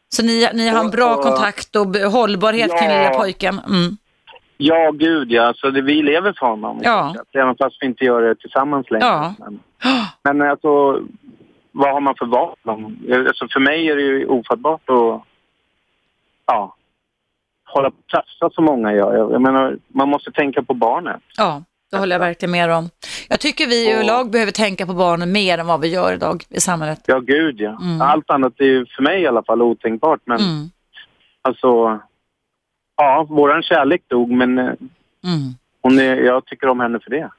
Så ni, ni har en bra Och- kontakt och hållbarhet kring Ja. lilla pojken. Mm. Ja, gud ja. Alltså, det, vi lever för honom. Ja. Även fast vi inte gör det tillsammans längre. Ja. Men, men alltså, vad har man för val? Alltså, för mig är det ju ofattbart att ja, hålla på och som många gör. Jag, jag menar, man måste tänka på barnet. Ja, det håller jag verkligen med om. Jag tycker vi Och- överlag behöver tänka på barnen mer än vad vi gör idag i samhället. Ja, gud ja. Mm. Allt annat är ju för mig i alla fall otänkbart. Men Mm. alltså, ja, våran kärlek dog men eh, Mm. hon är, jag tycker om henne för det.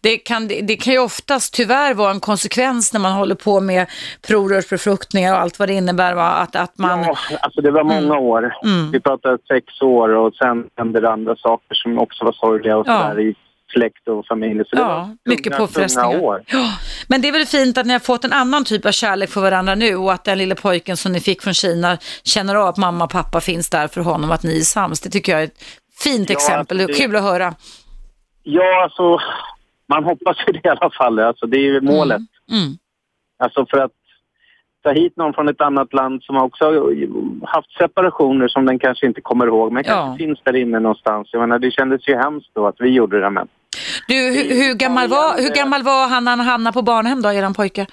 Det, kan, det, kan ju oftast tyvärr vara en konsekvens när man håller på med provrörsbefruktningar och allt vad det innebär. Va? Att, att man, Ja, alltså det var många år. Mm. Vi pratade sex år och sen hände det andra saker som också var sorgliga och Ja. sådär i släkt och familj. Så det Ja, var mycket påfrestningar. år. Ja, men det är väl fint att ni har fått en annan typ av kärlek för varandra nu och att den lilla pojken som ni fick från Kina känner av att mamma och pappa finns där för honom, att ni är sams. Det tycker jag är ett fint Ja, exempel. Alltså det- kul att höra. Ja, alltså man hoppas ju det i alla fall. Alltså, det är ju målet. Mm. Alltså för att ta hit någon från ett annat land som också har haft separationer som den kanske inte kommer ihåg men Ja. kanske finns där inne någonstans. Jag menar, det kändes ju hemskt då att vi gjorde det men Du, hur, hur, gammal var, hur gammal var han när han hamnade på barnhem då, eran pojke?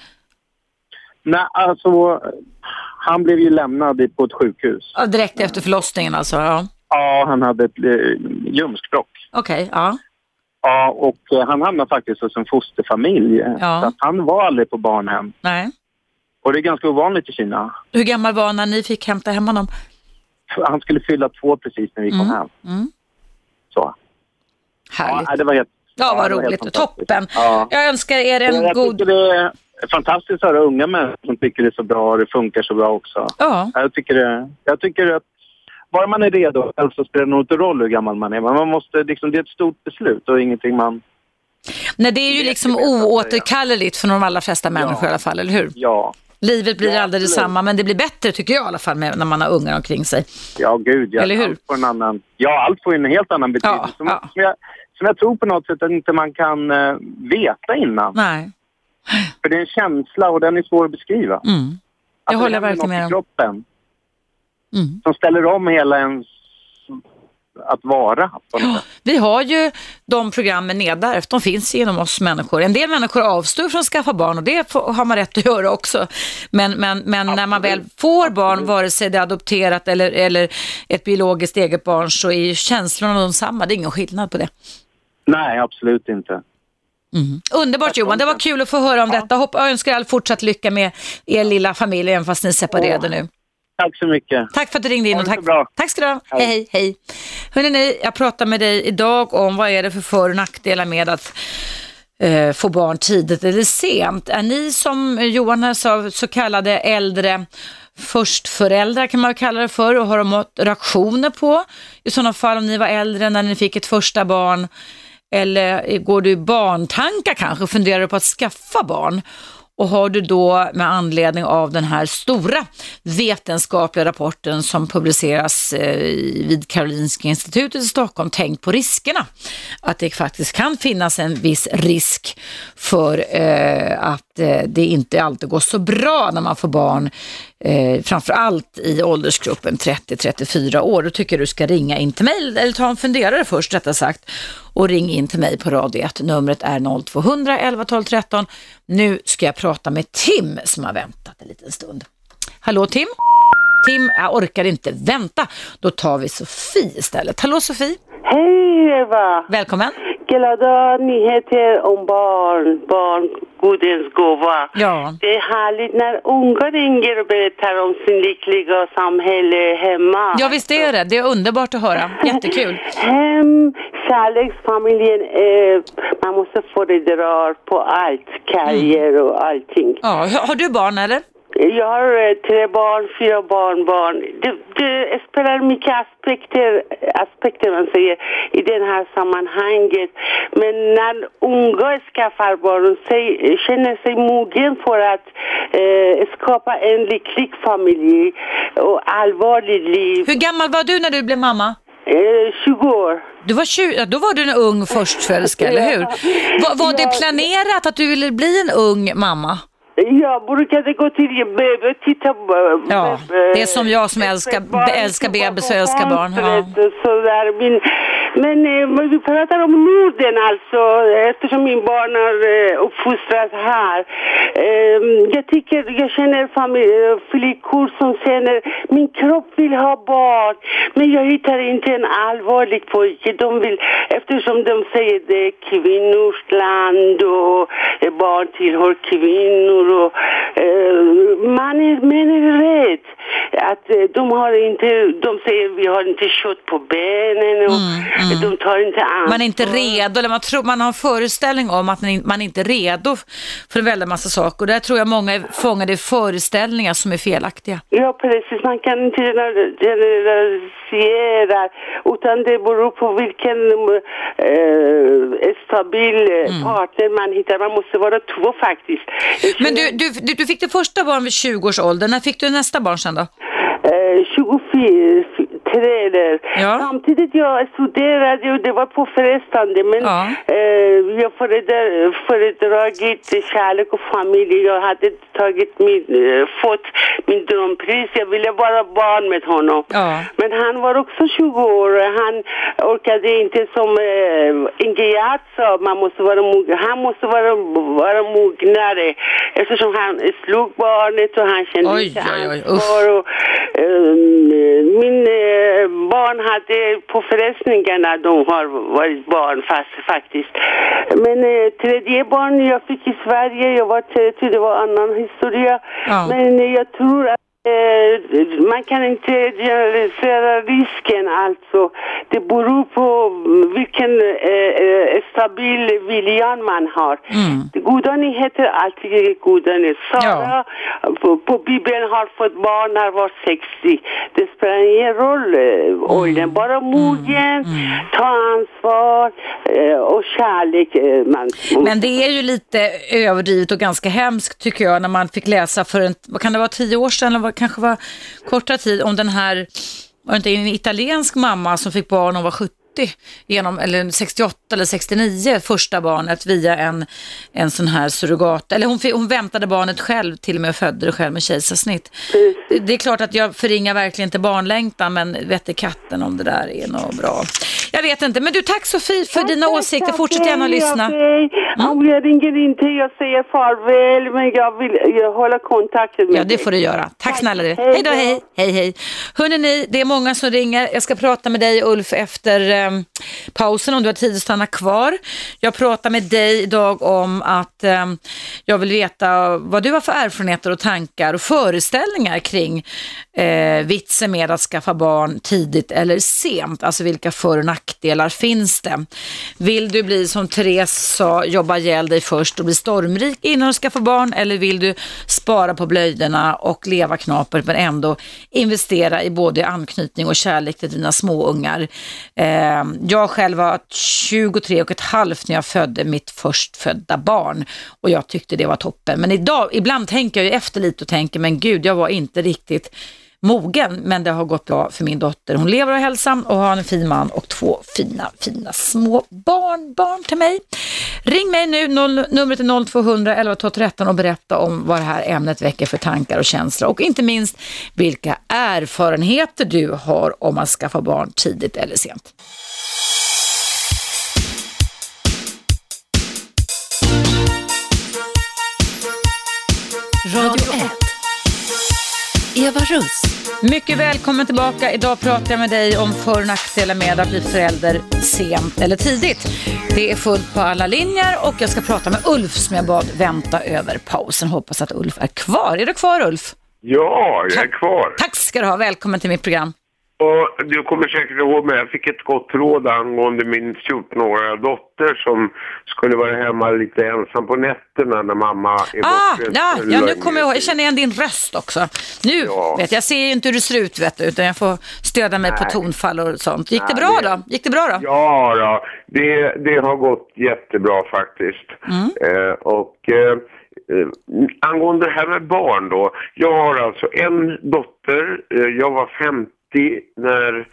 Nej, alltså han blev ju lämnad på ett sjukhus. Ja, direkt efter förlossningen alltså? Ja. Ja, han hade ett eh, ljumskbråck. Okej, ja. Ja, och eh, han hamnade faktiskt hos en fosterfamilj. Ja. Så att han var aldrig på barnhem. Nej. Och det är ganska ovanligt i Kina. Hur gammal var han när ni fick hämta hem honom? Han skulle fylla två precis när vi kom hem. Mm. Så. Härligt. Ja, det var helt... Ja, vad helt roligt. Toppen. Ja. Jag önskar er en jag god... tycker det är fantastiskt att höra unga människor som tycker det är så bra och det funkar så bra också. Ja. Jag tycker, det, jag tycker att bara man är redo själv så spelar det nog inte roll hur gammal man är. Men man måste, liksom, det är ett stort beslut och ingenting man... Nej, det är ju liksom oåterkalleligt för de allra flesta människor Ja. i alla fall, eller hur? Ja, Livet blir Ja, aldrig detsamma, men det blir bättre tycker jag i alla fall med, när man har ungar omkring sig. ja gud. Ja, Eller hur? Allt får en annan, ja, allt får en helt annan betydelse. som, ja. Som, jag, som jag tror på något sätt att inte man kan eh, veta innan. Nej. För det är en känsla och den är svår att beskriva. Mm. Att Jag det håller verkligen med om. kroppen Mm. som ställer om hela ens att vara sätt. Vi har ju de programmen nedärvt, de finns genom oss människor. En del människor avstår från att skaffa barn och det får, har man rätt att göra också. Men, men, men när man väl får barn, vare sig det är adopterat eller, eller ett biologiskt eget barn, så är ju känslorna de samma. Det är ingen skillnad på det. Nej, absolut inte. Underbart Johan, det var kul att få höra om detta. Hopp, jag önskar all fortsatt lycka med er lilla familj, även fast ni är separerade nu. Tack så mycket. Tack för att du ringde in och tack, så bra. tack ska du ha. Hej, hej, hej. Hörrni, ni, jag pratar med dig idag om vad är det för för och nackdelar med att eh, få barn tidigt eller sent. Är ni som Johan här sa, så kallade äldre förstföräldrar kan man kalla det för och har de mått reaktioner på i sådana fall om ni var äldre när ni fick ett första barn eller går du i barntankar kanske funderar du på att skaffa barn? Och har du då med anledning av den här stora vetenskapliga rapporten som publiceras eh, vid Karolinska institutet i Stockholm tänkt på riskerna? Att det faktiskt kan finnas en viss risk för eh, att eh, det inte alltid går så bra när man får barn, eh, framför allt i åldersgruppen 30-34 år. Då tycker jag du ska ringa in till mig, eller ta en funderare först rättare sagt, och ring in till mig på radio 1. Numret är 0200 11 12 13. Nu ska jag prata med Tim som har väntat en liten stund. Hallå Tim? Tim, jag orkar inte vänta. Då tar vi Sofie istället. Hallå Sofie, Hej Eva! välkommen. Glada nyheter om barn, barn, Gudens gåva. Ja. Det är härligt när unga ringer och berättar om sin lyckliga samhälle hemma. Ja visst är det, det är underbart att höra. Jättekul. Hem, kärleksfamiljen, eh, man måste föredra på allt, karriär och allting. Ja, har du barn eller? Jag har eh, tre barn, fyra barnbarn. Det, det spelar mycket aspekter, aspekter man säger, i det här sammanhanget. Men när unga skaffar barn sig, känner sig mogen för att eh, skapa en lycklig familj och allvarligt liv. Hur gammal var du när du blev mamma? Eh, 20 år. Du var 20, ja, då var du en ung förstföderska, eller hur? Var, var det planerat att du ville bli en ung mamma? Jag brukade gå till BB titta på... Ja, det är som jag som älskar, älskar bebis och älskar barn. Ja. Sådär. Men, men eh, vi pratar om Norden alltså, eftersom min barn har eh, uppfostrats här. Eh, jag tycker, jag känner familj, flickor som känner, min kropp vill ha barn, men jag hittar inte en allvarlig pojke. De vill, eftersom de säger det är kvinnors land och eh, barn tillhör kvinnor och eh, man är, man är rädd att eh, de har inte, de säger vi har inte kött på benen och de tar inte ansvar. Man är inte redo, eller man, tror, man har en föreställning om att man in- man inte är redo för en väldig massa saker. Och där tror jag många är fångade i föreställningar som är felaktiga. Ja, precis. Man kan inte gener- generalisera utan det beror på vilken eh, stabil eh, partner man hittar. Man måste vara två faktiskt. Men du, du, du fick det första barn vid 20 års ålder. När fick du nästa barn sen då? Eh, 24, där. Ja. Samtidigt jag studerade och det var påfrestande men Ja. eh, jag föredrar, föredragit kärlek och familj. Jag hade tagit min, eh, fått min drömpris. Jag ville vara barn med honom. Ja. Men han var också 20 år. Han orkade inte som eh, Inge Gerd sa, man måste vara mogen. Han måste vara, vara mognare eftersom han slog barnet och han kände Oj, inte oj, oj, usch. ansvar. Och, eh, min eh, barn hade påfrestningarna de har varit barn fast, faktiskt. Men eh, tredje barn jag fick i Sverige, jag var 30, det var annan historia. Ja. Men eh, jag tror att Eh, man kan inte generalisera risken alltså. Det beror på vilken eh, eh, stabil viljan man har. Mm. Goda nyheter är alltid goda nyheter. Sara på, på Bibeln har fått barn när var 60. Det spelar ingen roll eh, åldern. Bara mogen, ta ansvar eh, och kärlek. Eh, man, Men det är ju lite överdrivet och ganska hemskt tycker jag när man fick läsa för en, vad kan det vara, tio år sedan kanske var korta tid om den här, var det inte en italiensk mamma som fick barn när hon var 70? Genom, eller 68 eller 69, första barnet via en, en sån här surrogat. Eller hon, hon väntade barnet själv, till och med och födde det själv med kejsarsnitt. Det, är klart att jag förringar verkligen inte barnlängtan, men vette katten om det där är något bra. Jag vet inte, men du tack Sofie för dina åsikter. Fortsätt gärna att lyssna. Okej, Om jag ringer inte, jag säger farväl, men jag vill jag hålla kontakten med Ja, det får du göra. Tack snälla du. Hej då, hej. Hej, hej. Hörrni, ni, det är många som ringer. Jag ska prata med dig Ulf efter eh, pausen om du har tid att stanna kvar. Jag pratar med dig idag om att eh, jag vill veta vad du har för erfarenheter och tankar och föreställningar kring eh, vitsen med att skaffa barn tidigt eller sent. Alltså vilka för och nackdelar finns det? Vill du bli som Therese sa, jobba ihjäl dig först och bli stormrik innan du skaffar barn eller vill du spara på blöjorna och leva knapert men ändå investera i både anknytning och kärlek till dina småungar? Eh, Ehm, jag själv var 23 och ett halvt när jag födde mitt förstfödda barn och jag tyckte det var toppen. Men idag, ibland tänker jag ju efter lite och tänker, men gud, jag var inte riktigt mogen, men det har gått bra för min dotter. Hon lever och hälsar och har en fin man och två fina, fina små barnbarn till mig. Ring mig nu, noll, numret är 0200 11 12 13 och berätta om vad det här ämnet väcker för tankar och känslor och inte minst vilka erfarenheter du har om att skaffa barn tidigt eller sent. Radio 1. Eva Russ. Mycket välkommen tillbaka. Idag pratar jag med dig om för och nackdelar med att bli förälder sent eller tidigt. Det är fullt på alla linjer och jag ska prata med Ulf som jag bad vänta över pausen. Hoppas att Ulf är kvar. Är du kvar Ulf? Ja, jag är kvar. Tack ska du ha. Välkommen till mitt program. Och du kommer säkert ihåg mig, jag fick ett gott råd angående min 14-åriga dotter som skulle vara hemma lite ensam på nätterna när mamma är Ah, borta. ja, ja, nu kommer jag ihåg. Jag känner igen din röst också. Nu Ja. vet jag, ser ju inte hur du ser ut vet du, utan jag får stödja mig på Nej. tonfall och sånt. Gick det Nej, bra det- då? Gick det bra då? Ja, då. Det, det har gått jättebra faktiskt. Eh, och eh, eh, angående det här med barn då. Jag har alltså en dotter. Eh, jag var 50 när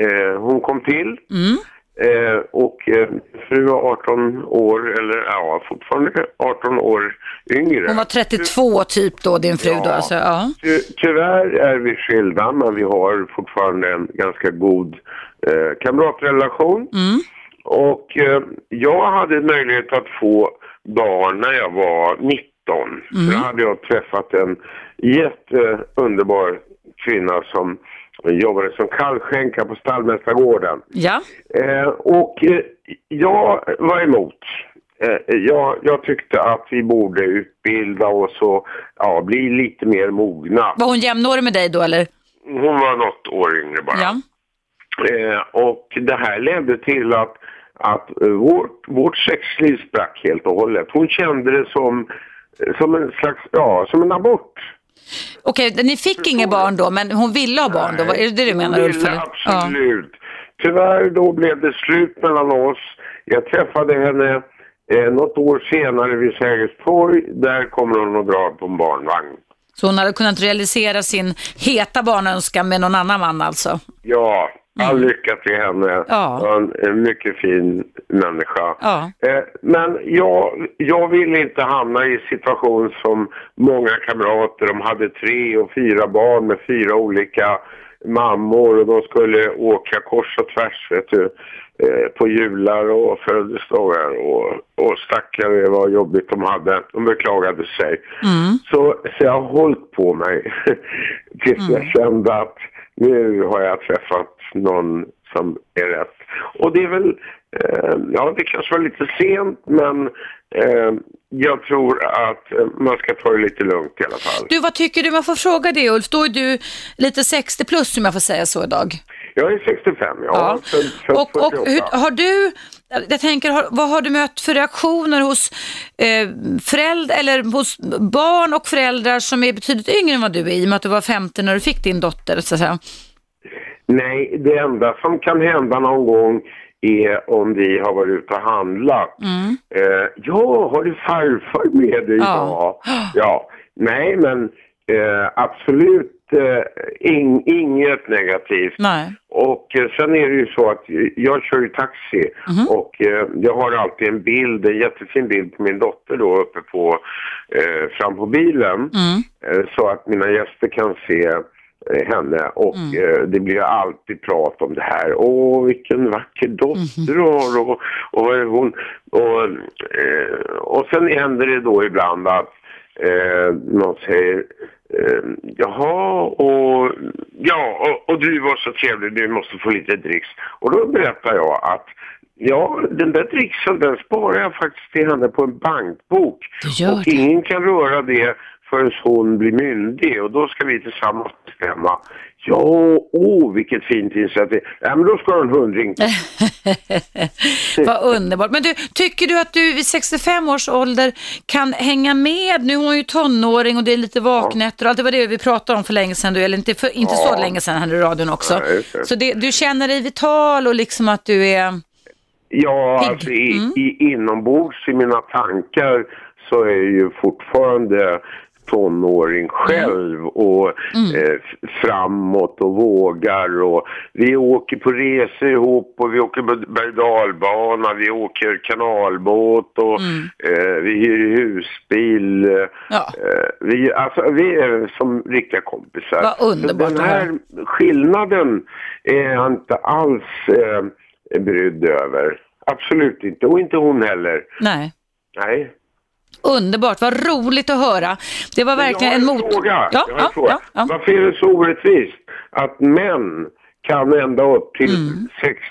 eh, hon kom till. Mm. Eh, och eh, fru var 18 år, eller ja, fortfarande 18 år yngre. Hon var 32 typ då, din fru då Ja. alltså? Ja. Ty tyvärr är vi skilda, men vi har fortfarande en ganska god eh, kamratrelation. Mm. Och eh, jag hade möjlighet att få barn när jag var 19. Mm. Då hade jag träffat en jätteunderbar kvinna som jobbade som kallskänka på Stallmästargården. Ja. Eh, och eh, jag var emot. Eh, jag, jag tyckte att vi borde utbilda oss och ja, bli lite mer mogna. Var hon jämnårig med dig då eller? Hon var något år yngre bara. Ja. Eh, och det här ledde till att, att eh, vårt, vårt sexliv sprack helt och hållet. Hon kände det som, som en slags, ja, som en abort. Okej, ni fick inga barn då, men hon ville ha barn då? Vad- Är det det du menar Ulf? ville eller? Ja. Absolut. Tyvärr då blev det slut mellan oss. Jag träffade henne eh, något år senare vid Sergels torg. Där kommer hon att dra på en barnvagn. Så hon hade kunnat realisera sin heta barnönskan med någon annan man alltså? Ja, all lycka till henne. Mm. Ja. En, mycket fin människa. Ja. Eh, men jag, jag vill inte hamna i situation som många kamrater. De hade tre och fyra barn med fyra olika mammor och de skulle åka kors och tvärs vet du, eh, på jular och födelsedagar och, och stackare vad jobbigt de hade. De beklagade sig. Mm. Så, så jag har hållit på mig tills jag kände att nu har jag träffat någon som är rätt. Och det är väl eh, ja, det kanske var lite sent, men eh, jag tror att eh, man ska ta det lite lugnt i alla fall. Du, vad tycker du? Man får fråga det Ulf. Då är du lite 60 plus om jag får säga så idag. Jag är 65, ja. Ja. Född, född Och, och 48. hur, har du, jag tänker, har, vad har du mött för reaktioner hos eh, föräldrar, eller hos barn och föräldrar som är betydligt yngre än vad du är, i och med att du var 50 när du fick din dotter, så att säga? Nej, det enda som kan hända någon gång är om vi har varit ute och handlat. Mm. Eh, ja, har du farfar med dig Ja. idag? Ja. Nej, men eh, absolut eh, ing, inget negativt. Nej. Och eh, sen är det ju så att jag kör ju taxi Mhm. och eh, jag har alltid en bild, en jättefin bild på min dotter då uppe på, eh, fram på bilen. Mm. Så att mina gäster kan se henne och Mm. eh, det blir alltid prat om det här. Åh, vilken vacker dotter du har och, och hon? Och, eh, och sen händer det då ibland att eh, någon säger eh, jaha och ja och, och du var så trevlig, du måste få lite dricks. Och då berättar jag att Ja, den där dricksen den sparar jag faktiskt till henne på en bankbok. Och det. ingen kan röra det förrän hon blir myndig och då ska vi tillsammans bestämma. Ja, åh vilket fint initiativ. Ja, men då ska du ha en hundring. Vad underbart. Men du, tycker du att du vid 65 års ålder kan hänga med? Nu är hon ju tonåring och det är lite vaknätter och allt det var det vi pratade om för länge sedan, du, eller inte, för, inte så Ja. länge sedan här i radion också. Nej, så det, du känner dig vital och liksom att du är... Ja, Pigg. alltså i, Mm. i, inombords i mina tankar så är jag ju fortfarande tonåring själv och eh, f- framåt och vågar och vi åker på resor ihop och vi åker berg vi åker kanalbåt och eh, vi hyr husbil. eh, Ja. Eh, vi, alltså, vi är som riktiga kompisar. Vad underbart Så Den här skillnaden är jag inte alls eh, brydd över. Absolut inte. Och inte hon heller. Nej. Nej. Underbart, vad roligt att höra. Det var verkligen en har mot... Fråga. Ja, jag har en ja, fråga. ja. Varför är det så orättvist att män kan ända upp till Mm.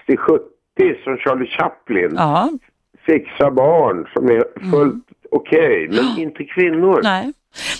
60-70 som Charlie Chaplin Ja, fixa barn som är fullt okej, men inte kvinnor? Mm. nej.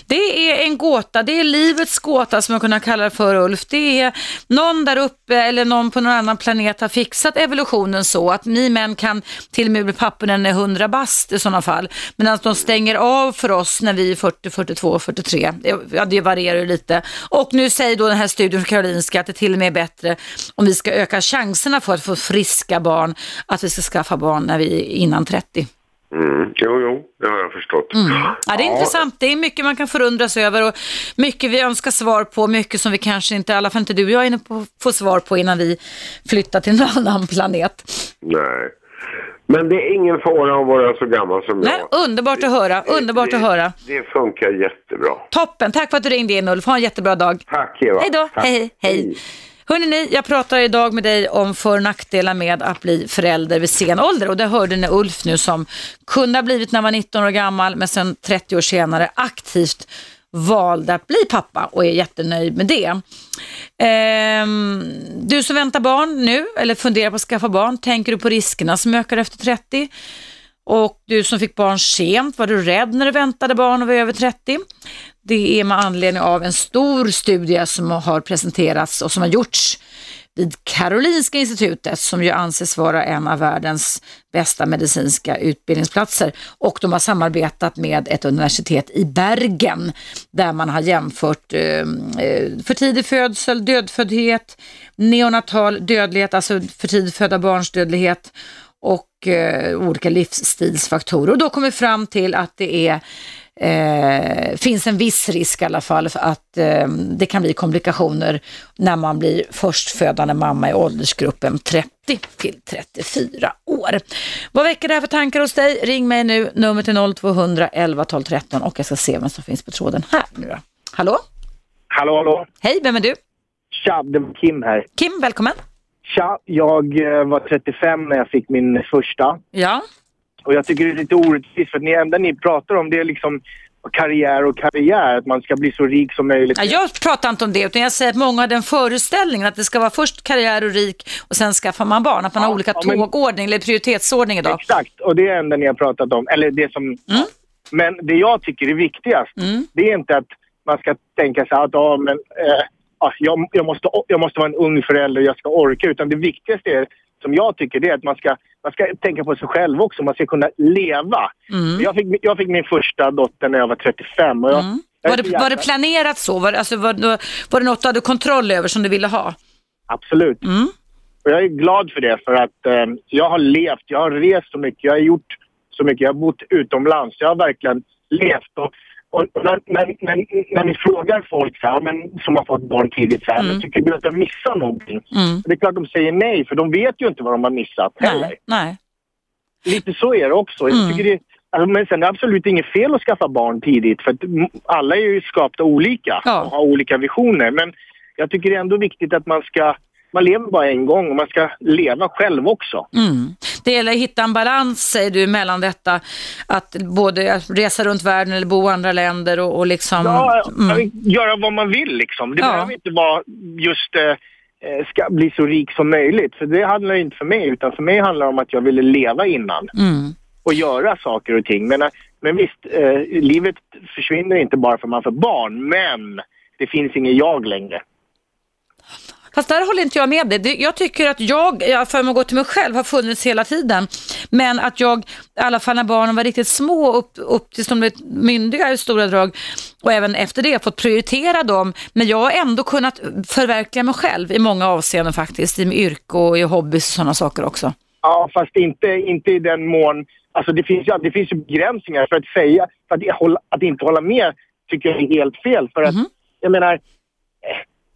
Det är en gåta, det är livets gåta som jag kunde kalla det för Ulf. Det är någon där uppe eller någon på någon annan planet har fixat evolutionen så att ni män kan till och med bli pappor när ni är 100 bast i sådana fall. Medan de stänger av för oss när vi är 40, 42, 43. Ja, det varierar ju lite. Och nu säger då den här studien från Karolinska att det till och med är bättre om vi ska öka chanserna för att få friska barn, att vi ska skaffa barn när vi är innan 30. Mm. Jo, jo, det har jag förstått. Ja, det är intressant. Det är mycket man kan förundras över och mycket vi önskar svar på, mycket som vi kanske inte, i alla fall inte du och jag, inne på få svar på innan vi flyttar till en annan planet. Nej. Men det är ingen fara att vara så gammal som Nej, jag. underbart att höra, underbart det, att höra. Det funkar jättebra. Toppen, tack för att du ringde in Ulf. Ha en jättebra dag. Tack Eva. Hej då, Tack. hej, hej. Hörrni, jag pratar idag med dig om för och nackdelar med att bli förälder vid sen ålder och det hörde ni Ulf nu som kunde ha blivit när han var 19 år gammal men sen 30 år senare aktivt valde att bli pappa och är jättenöjd med det. Ehm, du som väntar barn nu eller funderar på att skaffa barn, tänker du på riskerna som ökar efter 30? Och du som fick barn sent, var du rädd när du väntade barn och var över 30? Det är med anledning av en stor studie som har presenterats och som har gjorts vid Karolinska institutet som ju anses vara en av världens bästa medicinska utbildningsplatser. Och de har samarbetat med ett universitet i Bergen där man har jämfört ehm, eh, för tidig födsel, dödföddhet, neonatal dödlighet, alltså för tidigt födda barns dödlighet och eh, olika livsstilsfaktorer. Och då kommer vi fram till att det är eh, finns en viss risk i alla fall för att eh, det kan bli komplikationer när man blir förstfödande mamma i åldersgruppen 30 till 34 år. Vad väcker det här för tankar hos dig? Ring mig nu, nummer till 0200 11 12 13 och jag ska se vem som finns på tråden här nu då. Hallå? Hallå, hallå. Hej, vem är du? Tja, det var Kim här. Kim, välkommen. Tja, jag eh, var 35 när jag fick min första. Ja. Och jag tycker det är lite orättvist för ni, enda ni pratar om det är liksom karriär och karriär, att man ska bli så rik som möjligt. Ja, jag pratar inte om det, utan jag säger att många har den föreställningen att det ska vara först karriär och rik och sen skaffar man barn. Att man har olika ja, men- tågordning eller prioritetsordning idag. Exakt, och det är enda ni har pratat om. Eller det som... Mm. Men det jag tycker är viktigast, det är inte att man ska tänka sig att ja, men, eh, ja, jag, jag, måste, jag måste vara en ung förälder jag ska orka. Utan det viktigaste är, som jag tycker, det är att man ska, man ska tänka på sig själv också. Man ska kunna leva. Mm. Jag, fick, jag fick min första dotter när jag var 35. Och jag, jag Var det, var det planerat så? Var, det- alltså, var, var det något du hade kontroll över som du ville ha? Absolut. Mm. Och jag är glad för det för att eh, jag har levt, jag har rest så mycket, jag har gjort så mycket, jag har bott utomlands. Jag har verkligen levt. Och, och när, när, när, när ni frågar folk så här, men, som har fått barn tidigt så här, men tycker du att jag missar någonting? Mm. Det är klart de säger nej, för de vet ju inte vad de har missat heller. Nej, nej. Lite så är det också. Jag Mm. tycker det, alltså, men sen är det absolut inget fel att skaffa barn tidigt, för mm, alla är ju skapta olika och har olika visioner. Men jag tycker det är ändå viktigt att man ska, man lever bara en gång och man ska leva själv också. Mm. Det gäller att hitta en balans, säger du, mellan detta att både resa runt världen eller bo i andra länder och, och liksom... Ja, mm. göra vad man vill liksom. Det Ja. behöver inte vara just eh, eh, ska bli så rik som möjligt. För det handlar ju inte för mig, utan för mig handlar det om att jag ville leva innan Mm. och göra saker och ting. Men, eh, men visst, eh, livet försvinner inte bara för man får barn, men det finns ingen jag längre. Fast där håller inte jag med dig. Det- Jag tycker att jag, jag för mig att gå till mig själv, har funnits hela tiden. Men att jag, i alla fall när barnen var riktigt små, upp, upp tills de blev myndiga i stora drag, och även efter det, fått prioritera dem. Men jag har ändå kunnat förverkliga mig själv i många avseenden faktiskt, i yrke och i hobbys och sådana saker också. Ja, fast inte, inte i den mån... Alltså det finns det finns ju begränsningar för att säga, för att, hålla, att inte hålla med tycker jag är helt fel. För att, jag menar,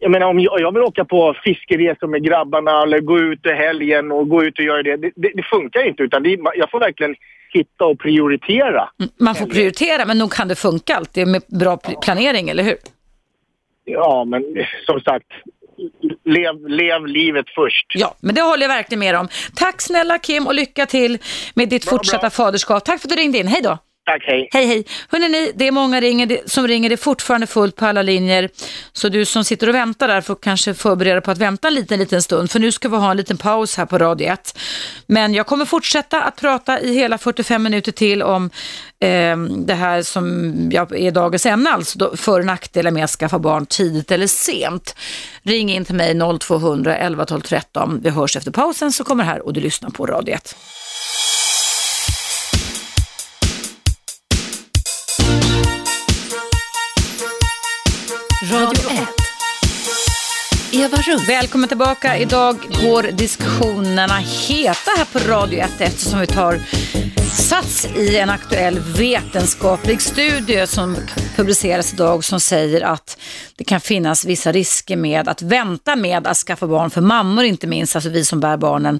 jag menar om jag, jag vill åka på fiskeresor med grabbarna eller gå ut i helgen och gå ut och göra det. Det, det, det funkar inte utan det, jag får verkligen hitta och prioritera. Man får prioritera, men nog kan det funka alltid med bra pl- planering, eller hur? Ja, men som sagt, lev, lev livet först. Ja, men det håller jag verkligen med om. Tack snälla Kim och lycka till med ditt fortsatta faderskap. Tack för att du ringde in. Hej då! Tack, hej. Hej, hej. Hörrni, det är många ringer, som ringer. Det är fortfarande fullt på alla linjer. Så du som sitter och väntar där får kanske förbereda på att vänta en liten, liten stund. För nu ska vi ha en liten paus här på Radio 1. Men jag kommer fortsätta att prata i hela 45 minuter till om eh, det här som jag, är dagens ämne, alltså då, för och nackdelar med att skaffa barn tidigt eller sent. Ring in till mig 0200 11 12 13. Vi hörs efter pausen så kommer här och du lyssnar på Radio 1. Radio 1. Eva Russ. Välkommen tillbaka. Idag går diskussionerna heta här på Radio 1 eftersom vi tar sats i en aktuell vetenskaplig studie som publiceras idag som säger att det kan finnas vissa risker med att vänta med att skaffa barn för mammor inte minst, alltså vi som bär barnen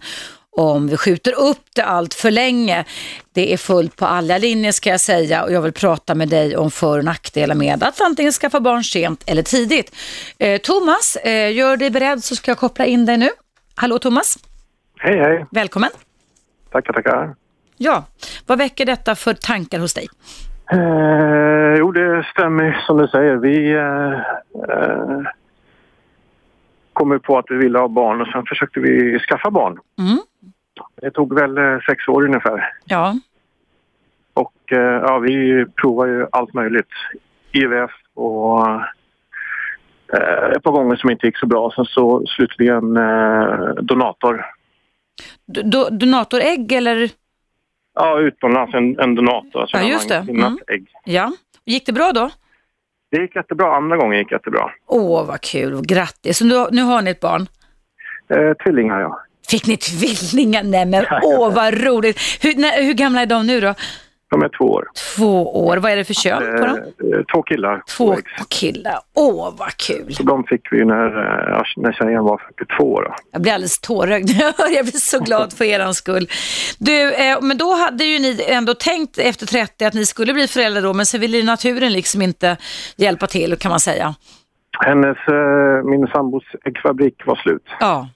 om vi skjuter upp det allt för länge. Det är fullt på alla linjer ska jag säga och jag vill prata med dig om för och nackdelar med att antingen skaffa barn sent eller tidigt. Eh, Thomas, eh, gör dig beredd så ska jag koppla in dig nu. Hallå Thomas, Hej, hej. välkommen. Tackar, tackar. Ja, vad väcker detta för tankar hos dig? Eh, jo, det stämmer som du säger. Vi eh, eh, kom på att vi ville ha barn och sen försökte vi skaffa barn. Mm. Det tog väl eh, sex år ungefär. Ja, Och eh, ja, vi provar ju allt möjligt. IVF och eh, ett par gånger som inte gick så bra. Sen så slutligen eh, donator. Do- donatorägg eller? Ja, utomlands en, en donator. Alltså Ja, just det. Mm. ägg. Ja, gick det bra då? Det gick jättebra. Andra gången gick jättebra. Åh, vad kul, grattis. Så nu, nu har ni ett barn? Eh, tvillingar, ja. Fick ni tvillingar? Nej men åh vad roligt. Hur, när, hur gamla är de nu då? De är två år. Två år. Vad är det för kön på dem? Eh, eh, två killar. Två killar. Åh vad kul. Så de fick vi när, eh, när tjejen var 42 då. Jag blir alldeles tårögd jag blir så glad för er skull. Du, eh, men då hade ju ni ändå tänkt efter 30 att ni skulle bli föräldrar då, men så ville naturen liksom inte hjälpa till kan man säga. Hennes, eh, min sambos äggfabrik var slut. Ja.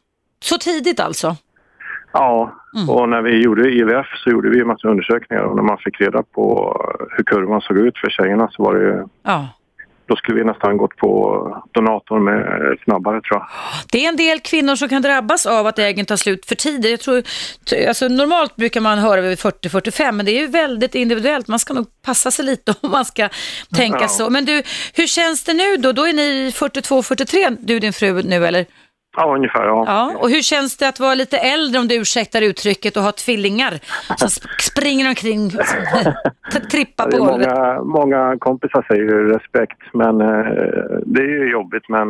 Så tidigt alltså? Ja, och när vi gjorde IVF så gjorde vi en massa undersökningar och när man fick reda på hur kurvan såg ut för tjejerna så var det Ja. då skulle vi nästan gått på donatorn med snabbare tror jag. Det är en del kvinnor som kan drabbas av att äggen tar slut för tidigt. Jag tror, alltså normalt brukar man höra vid 40-45, men det är ju väldigt individuellt. Man ska nog passa sig lite om man ska tänka Ja. så. Men du, hur känns det nu då? Då är ni 42-43, du och din fru nu eller? Ja, ungefär ja. Ja, och hur känns det att vara lite äldre om du ursäktar uttrycket och ha tvillingar som sp- springer omkring, t- trippar på golvet? många, många kompisar säger ju respekt men eh, det är ju jobbigt men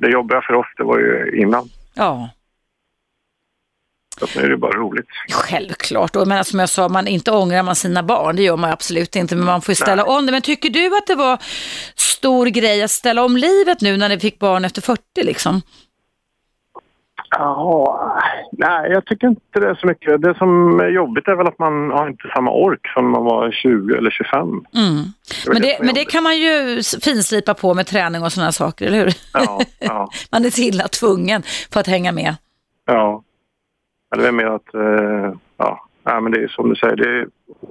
det jobbiga för oss det var ju innan. Ja. Så nu är det bara roligt. Självklart, och men som jag sa, man inte ångrar man sina barn, det gör man absolut inte, men man får ju ställa om det. Men tycker du att det var stor grej att ställa om livet nu när ni fick barn efter 40 liksom? Ja, nej jag tycker inte det är så mycket. Det som är jobbigt är väl att man har inte samma ork som man var 20 eller 25. Mm. Det Men, det men det kan man ju finslipa på med träning och sådana saker, eller hur? Ja, ja, Man är till att tvungen för att hänga med. ja. Ja, Det är mer att, eh, ja, men det är som du säger, det är,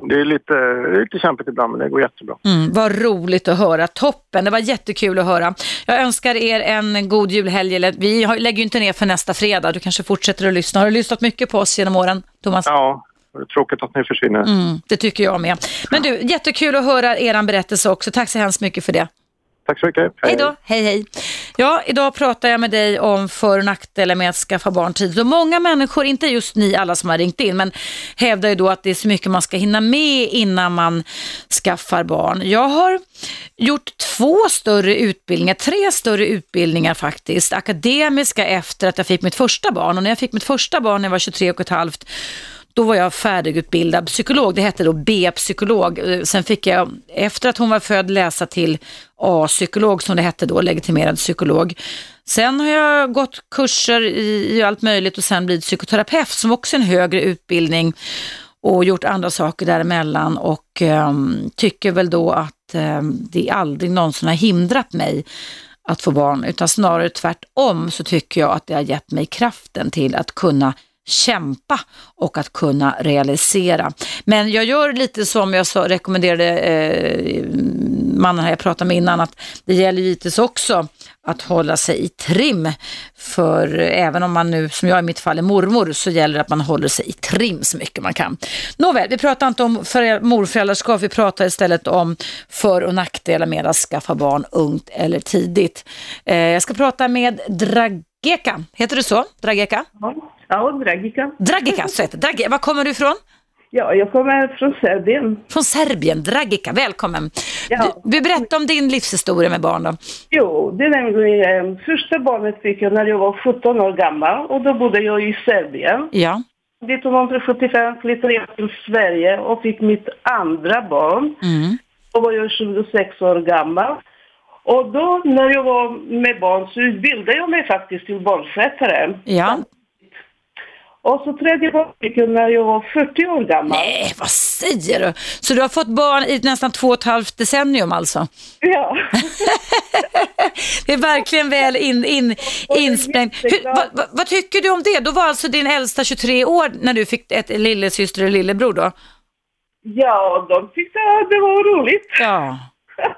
det är lite, det är lite kämpigt ibland men det går jättebra. Mm, vad roligt att höra, toppen, det var jättekul att höra. Jag önskar er en god julhelg, vi lägger ju inte ner för nästa fredag, du kanske fortsätter att lyssna. Har du lyssnat mycket på oss genom åren, Thomas? Ja, det är tråkigt att ni försvinner. Mm, det tycker jag med. Men du, jättekul att höra er berättelse också. Tack så hemskt mycket för det. Tack så mycket. Hej då, hej hej. Ja, idag pratar jag med dig om för och nackdelar med att skaffa barn tidigt. Och många människor, inte just ni alla som har ringt in, men hävdar ju då att det är så mycket man ska hinna med innan man skaffar barn. Jag har gjort två större utbildningar, tre större utbildningar faktiskt, akademiska efter att jag fick mitt första barn. Och när jag fick mitt första barn när jag var 23 och ett halvt, då var jag färdigutbildad psykolog. Det hette då B-psykolog. Eh, sen fick jag, efter att hon var född, läsa till A-psykolog som det hette då, legitimerad psykolog. Sen har jag gått kurser i, i allt möjligt och sen blivit psykoterapeut som också är en högre utbildning och gjort andra saker däremellan och eh, tycker väl då att eh, det aldrig någonsin har hindrat mig att få barn, utan snarare tvärtom så tycker jag att det har gett mig kraften till att kunna kämpa och att kunna realisera. Men jag gör lite som jag så rekommenderade eh, mannen här jag pratade med innan, att det gäller givetvis också att hålla sig i trim. För även om man nu, som jag i mitt fall är mormor, så gäller det att man håller sig i trim så mycket man kan. Nåväl, vi pratar inte om morföräldraskap, vi pratar istället om för och nackdelar med att skaffa barn ungt eller tidigt. Eh, jag ska prata med Drageka, heter det så? Drageka? Ja, Dragica. Dragica, så heter det. Drageka. Var kommer du ifrån? Ja, jag kommer från Serbien. Från Serbien, Dragica, välkommen. Du, du berätta om din livshistoria med barn då. Jo, det är nämligen eh, första barnet fick jag när jag var 17 år gammal och då bodde jag i Serbien. Ja. 1975 flyttade jag till Sverige och fick mitt andra barn. Mm. Då var jag 26 år gammal. Och då när jag var med barn så utbildade jag mig faktiskt till barnskötare. Ja. Och så tredje barn fick jag när jag var 40 år gammal. Nej, vad säger du? Så du har fått barn i nästan två och ett halvt decennium alltså? Ja. det är verkligen väl in, in, insprängt. Vad, vad, vad tycker du om det? Då var alltså din äldsta 23 år när du fick ett lillasyster och lillebror då? Ja, de tyckte att det var roligt. Ja.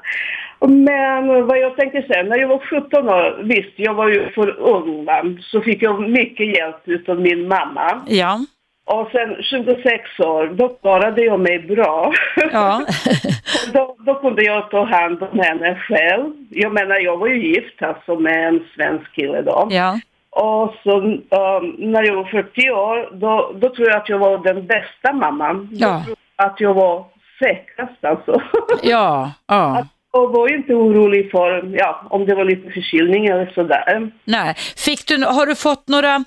Men vad jag tänker sen, när jag var 17 år, visst jag var ju för ung va, så fick jag mycket hjälp av min mamma. Ja. Och sen 26 år, då klarade jag mig bra. Ja. då, då kunde jag ta hand om henne själv. Jag menar, jag var ju gift alltså med en svensk kille då. Ja. Och så um, när jag var 40 år, då, då tror jag att jag var den bästa mamman. Ja. Jag tror att jag var säkrast alltså. Ja. ja. Och var inte orolig för, ja, om det var lite förkylning eller sådär. Nej. Fick du, har du fått några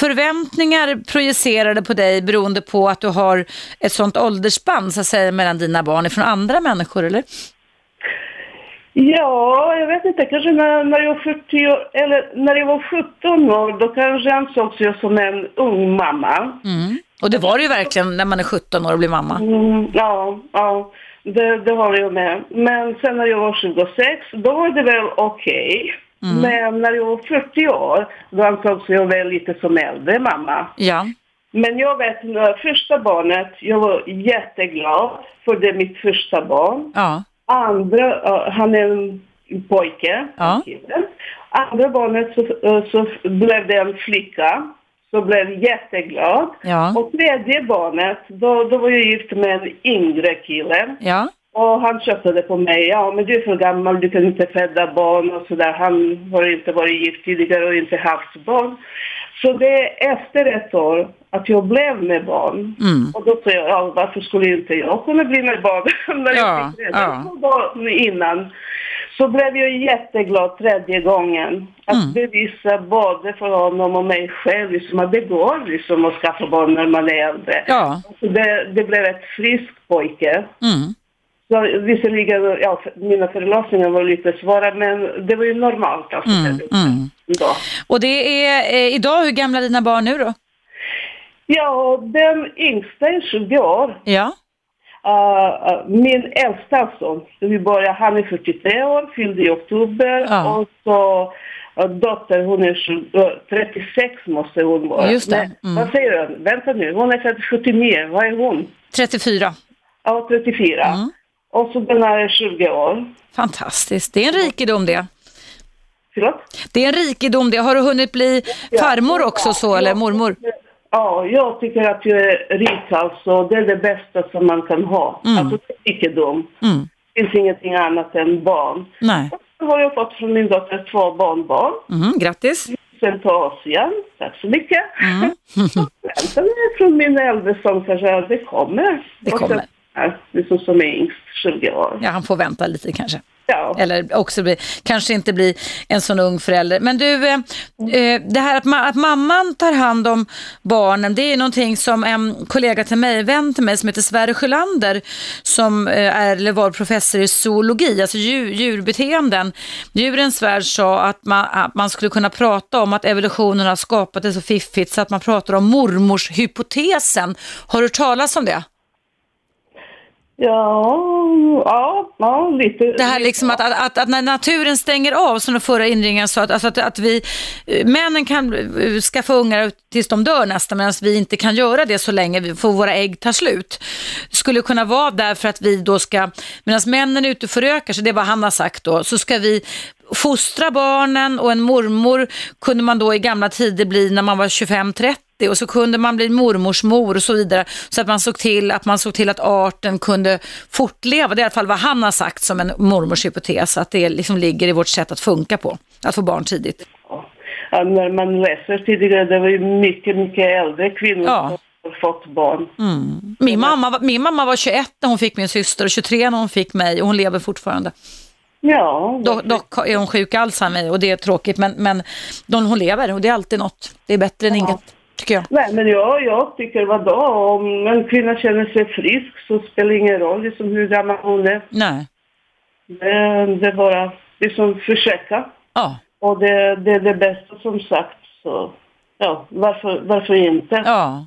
förväntningar projicerade på dig beroende på att du har ett sånt åldersspann så att säga, mellan dina barn från andra människor eller? Ja, jag vet inte, kanske när, när jag var 40 år, eller när jag var 17 år, då kanske ansågs jag som en ung mamma. Mm. Och det var det ju verkligen när man är 17 år och blir mamma. Mm, ja, ja, det, det har jag med. Men sen när jag var 26, då var det väl okej. Mm. Men när jag var 40 år, då ansågs jag väl lite som äldre mamma. Ja. Men jag vet, när första barnet, jag var jätteglad för det är mitt första barn. Ja. Andra, han är en pojke, Ja. Andra barnet så, eh, så blev det en flicka. Så blev jag jätteglad. Ja. Och tredje barnet, då, då var jag gift med en yngre kille. Ja. Och han tjötade på mig. Ja, men du är för gammal, du kan inte föda barn och sådär. Han har inte varit gift tidigare och inte haft barn. Så det är efter ett år att jag blev med barn. Mm. Och då sa jag, ja, varför skulle inte jag kunna bli med barn? När Ja, jag fick redan ja. två barn innan. Så blev jag jätteglad tredje gången. Att Mm. bevisa både för honom och mig själv liksom, att det går liksom att skaffa barn när man är äldre. Ja. Så det, det blev ett frisk pojke. Mm. Så visserligen, ja, mina förlossningar var lite svåra, men det var ju normalt alltså. Mm. Mm. Då. Och det är eh, idag, hur gamla är dina barn nu då? Ja, den yngsta är 20 år. Ja. Uh, uh, min äldsta son, vi börjar, han är 43 år, fyllde i oktober. Ja. Och så uh, dotter, hon är 20, uh, 36 måste hon vara. Just det. Mm. Vad säger du? Vänta nu, hon är född 79, vad är hon? 34. Ja, 34. Mm. Och så den här är 20 år. Fantastiskt. Det är en rikedom det. Förlåt? Det är en rikedom det. Har du hunnit bli farmor också så, eller mormor? Ja, jag tycker att jag är rik alltså. Det är det bästa som man kan ha. Mm. Alltså rikedom. Mm. Det finns ingenting annat än barn. Nej. Så har jag fått från min dotter två barnbarn. Mm, grattis. Sen till Asien. Tack så mycket. Mm. Väntar ni från min äldre son kanske det kommer. Det Och sen kommer. Liksom som är yngst, 20 år. Ja, han får vänta lite kanske. Ja. Eller också bli, kanske inte bli en sån ung förälder. Men du, eh, eh, det här att, ma- att mamman tar hand om barnen, det är någonting som en kollega till mig, vän till mig som heter Sverre Sjölander, som eh, är eller var professor i zoologi, alltså djur, djurbeteenden. Djurens värld sa att man, att man skulle kunna prata om att evolutionen har skapat det så fiffigt så att man pratar om mormorshypotesen. Har du hört talas om det? Ja, ja, ja, lite. Det här liksom att, att, att, att när naturen stänger av, som den förra inringaren sa, att, alltså att, att vi, eh, männen kan eh, skaffa ungar tills de dör nästan, medan vi inte kan göra det så länge vi får våra ägg tar slut. Skulle kunna vara därför att vi då ska, medan männen är ute och förökar sig, det är vad han har sagt då, så ska vi fostra barnen och en mormor kunde man då i gamla tider bli när man var 25-30 och så kunde man bli mormors mor och så vidare. Så att man såg till att man såg till att arten kunde fortleva. Det är i alla fall vad han har sagt som en mormors hypotes, att det liksom ligger i vårt sätt att funka på, att få barn tidigt. Ja, när man läser tidigare, det var ju mycket, mycket äldre kvinnor Ja. som fått barn. Mm. Min, mamma, min mamma var 21 när hon fick min syster och 23 när hon fick mig och hon lever fortfarande. Ja. Dock, dock är hon sjuk i Alzheimer och det är tråkigt men, men hon lever och det är alltid något. Det är bättre än inget tycker jag. Nej, men jag, jag tycker vadå, om en kvinna känner sig frisk så spelar det ingen roll liksom hur gammal hon är. Nej. Det, det är bara liksom försöka. Ja. Och det, det är det bästa som sagt. Så ja, varför, varför inte? Ja.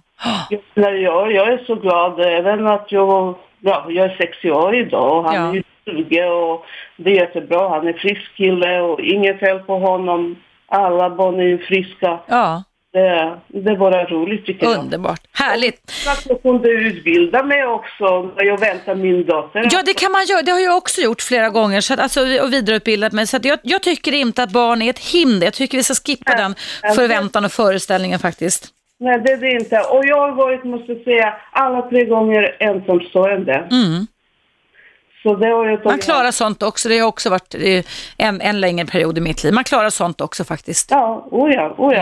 Jag, jag är så glad även att jag, ja, jag är 60 år idag och han Ja. är ju 20 och det är jättebra. Han är frisk kille och inget fel på honom. Alla barn är ju friska. Ja. Det, det bara roligt tycker jag. Underbart. Härligt. Jag kunde utbilda mig också när jag väntar min dotter. Ja, det kan man göra. Det har jag också gjort flera gånger så att, alltså, och vidareutbildat mig. Så jag, jag tycker inte att barn är ett hinder. Jag tycker vi ska skippa den förväntan och föreställningen faktiskt. Nej, det är det inte. Och jag har varit, måste säga, alla tre gånger ensamstående. Mm. Så det har jag Man klarar sånt också. Det har också varit eh, en, en längre period i mitt liv. Man klarar sånt också faktiskt. Ja, oh ja, oh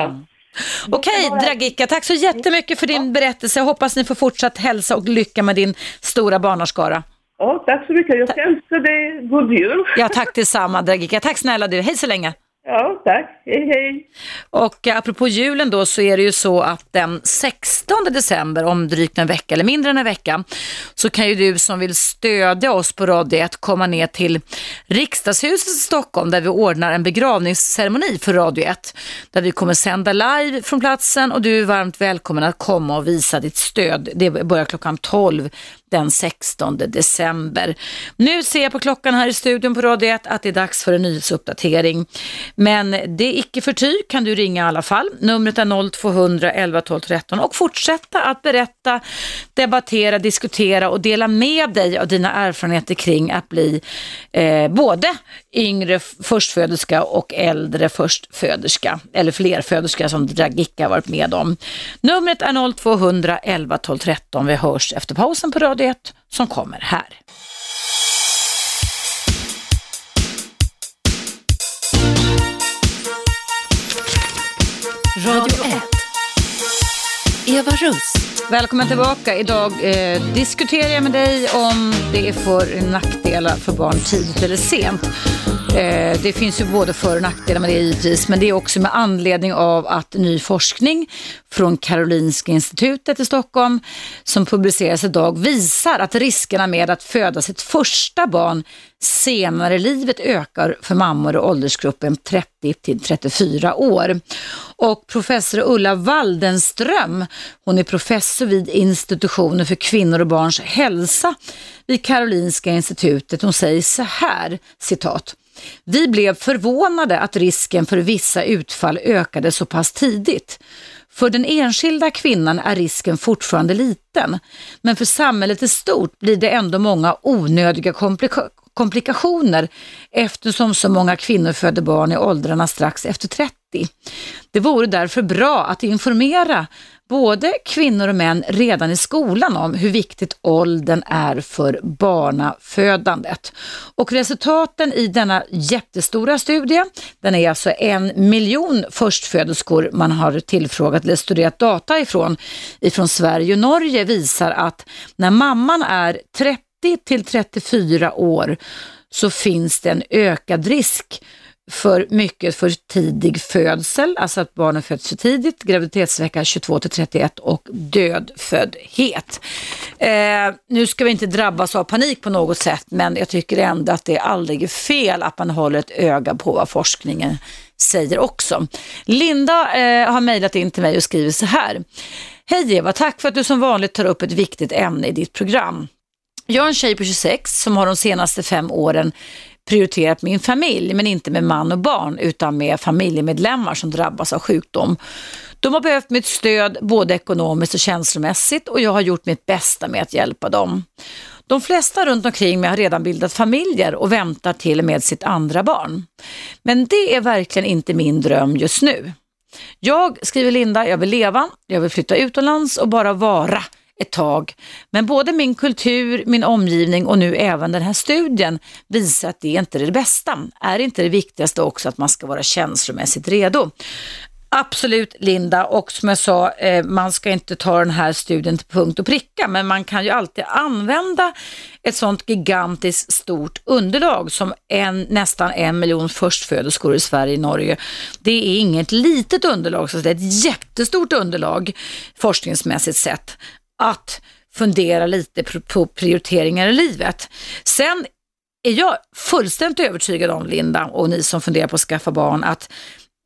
ja. Okej, Dragika, tack så jättemycket för din berättelse. Jag hoppas ni får fortsatt hälsa och lycka med din stora barnaskara. Ja, tack så mycket. Jag ska önska dig god jul. Ja, tack detsamma Dragika. Tack snälla du. Hej så länge. Ja, tack. Hej, hej. Och apropå julen då så är det ju så att den 16 december, om drygt en vecka eller mindre än en vecka, så kan ju du som vill stödja oss på Radio 1 komma ner till Riksdagshuset i Stockholm där vi ordnar en begravningsceremoni för Radio 1. Där vi kommer sända live från platsen och du är varmt välkommen att komma och visa ditt stöd. Det börjar klockan 12 den 16 december. Nu ser jag på klockan här i studion på Radio 1 att det är dags för en nyhetsuppdatering. Men det är icke förty kan du ringa i alla fall. Numret är 0200 11 12 13 och fortsätta att berätta, debattera, diskutera och dela med dig av dina erfarenheter kring att bli eh, både yngre förstföderska och äldre förstföderska eller flerföderska som Dragicka varit med om. Numret är 0200 11 12 13. Vi hörs efter pausen på Radio 1 som kommer här. Radio 1. Eva Russ. Välkommen tillbaka. Idag eh, diskuterar jag med dig om det är för nackdelar för barn tidigt eller sent. Eh, det finns ju både för och nackdelar med det givetvis, men det är också med anledning av att ny forskning från Karolinska institutet i Stockholm som publiceras idag visar att riskerna med att föda sitt första barn senare i livet ökar för mammor i åldersgruppen 30 till 34 år. Och professor Ulla Waldenström, hon är professor vid institutionen för kvinnor och barns hälsa vid Karolinska institutet. Hon säger så här, citat. Vi blev förvånade att risken för vissa utfall ökade så pass tidigt. För den enskilda kvinnan är risken fortfarande liten, men för samhället i stort blir det ändå många onödiga komplika komplikationer eftersom så många kvinnor föder barn i åldrarna strax efter 30. Det vore därför bra att informera både kvinnor och män redan i skolan om hur viktigt åldern är för barnafödandet. Och resultaten i denna jättestora studie, den är alltså en miljon förstföderskor man har tillfrågat eller studerat data ifrån, ifrån Sverige och Norge visar att när mamman är 30 till 34 år så finns det en ökad risk för mycket för tidig födsel, alltså att barnen föds för tidigt, graviditetsvecka 22 till 31 och dödföddhet. Eh, nu ska vi inte drabbas av panik på något sätt, men jag tycker ändå att det aldrig är fel att man håller ett öga på vad forskningen säger också. Linda eh, har mejlat in till mig och skriver så här. Hej Eva, tack för att du som vanligt tar upp ett viktigt ämne i ditt program. Jag är en tjej på 26 som har de senaste fem åren prioriterat min familj, men inte med man och barn, utan med familjemedlemmar som drabbas av sjukdom. De har behövt mitt stöd både ekonomiskt och känslomässigt och jag har gjort mitt bästa med att hjälpa dem. De flesta runt omkring mig har redan bildat familjer och väntar till och med sitt andra barn. Men det är verkligen inte min dröm just nu. Jag, skriver Linda, jag vill leva, jag vill flytta utomlands och bara vara ett tag. Men både min kultur, min omgivning och nu även den här studien visar att det inte är det bästa. Är inte det viktigaste också att man ska vara känslomässigt redo? Absolut Linda och som jag sa, eh, man ska inte ta den här studien till punkt och pricka men man kan ju alltid använda ett sånt gigantiskt stort underlag som en, nästan en miljon förstföderskor i Sverige och Norge. Det är inget litet underlag, så det är ett jättestort underlag forskningsmässigt sett att fundera lite på prioriteringar i livet. Sen är jag fullständigt övertygad om, Linda, och ni som funderar på att skaffa barn, att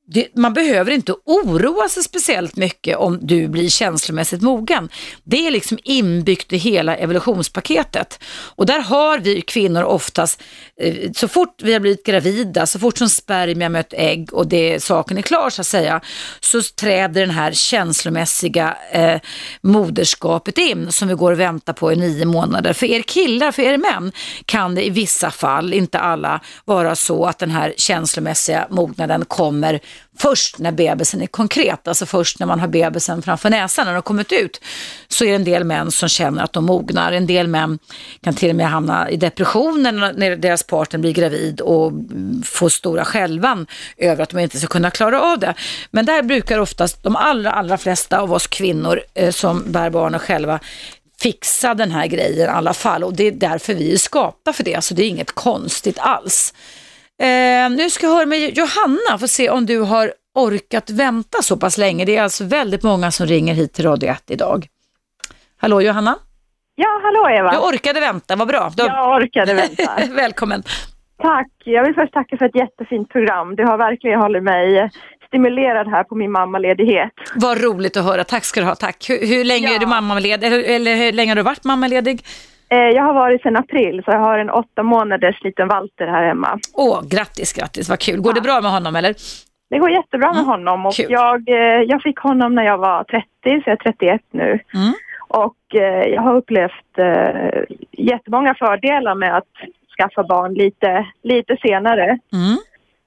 det, man behöver inte oroa sig speciellt mycket om du blir känslomässigt mogen. Det är liksom inbyggt i hela evolutionspaketet. Och där har vi kvinnor oftast, eh, så fort vi har blivit gravida, så fort som spermier mött ägg och det, saken är klar så att säga, så träder den här känslomässiga eh, moderskapet in som vi går och väntar på i nio månader. För er killar, för er män, kan det i vissa fall, inte alla, vara så att den här känslomässiga mognaden kommer först när bebisen är konkret, alltså först när man har bebisen framför näsan, när den har kommit ut, så är det en del män som känner att de mognar. En del män kan till och med hamna i depressioner när deras partner blir gravid och får stora skälvan över att de inte ska kunna klara av det. Men där brukar oftast de allra, allra flesta av oss kvinnor eh, som bär barnen själva fixa den här grejen i alla fall och det är därför vi är skapta för det, alltså det är inget konstigt alls. Eh, nu ska jag höra med Johanna för se om du har orkat vänta så pass länge. Det är alltså väldigt många som ringer hit till Radio 1 idag. Hallå Johanna? Ja, hallå Eva. Du orkade vänta, vad bra. Du... Jag orkade vänta. Välkommen. Tack. Jag vill först tacka för ett jättefint program. Du har verkligen hållit mig stimulerad här på min mammaledighet. Vad roligt att höra. Tack ska du ha. Tack. Hur, hur länge Ja. är du mammaledig? Eller, eller hur länge har du varit mammaledig? Eh, Jag har varit sedan april så jag har en åtta månaders liten Walter här hemma. Åh, grattis, grattis. Vad kul. Går det bra med honom eller? Det går jättebra med honom och kul. jag, eh, jag fick honom när jag var 30 så jag är 31 nu. Mm. Och eh, jag har upplevt eh, jättemånga fördelar med att skaffa barn lite, lite senare. Mm.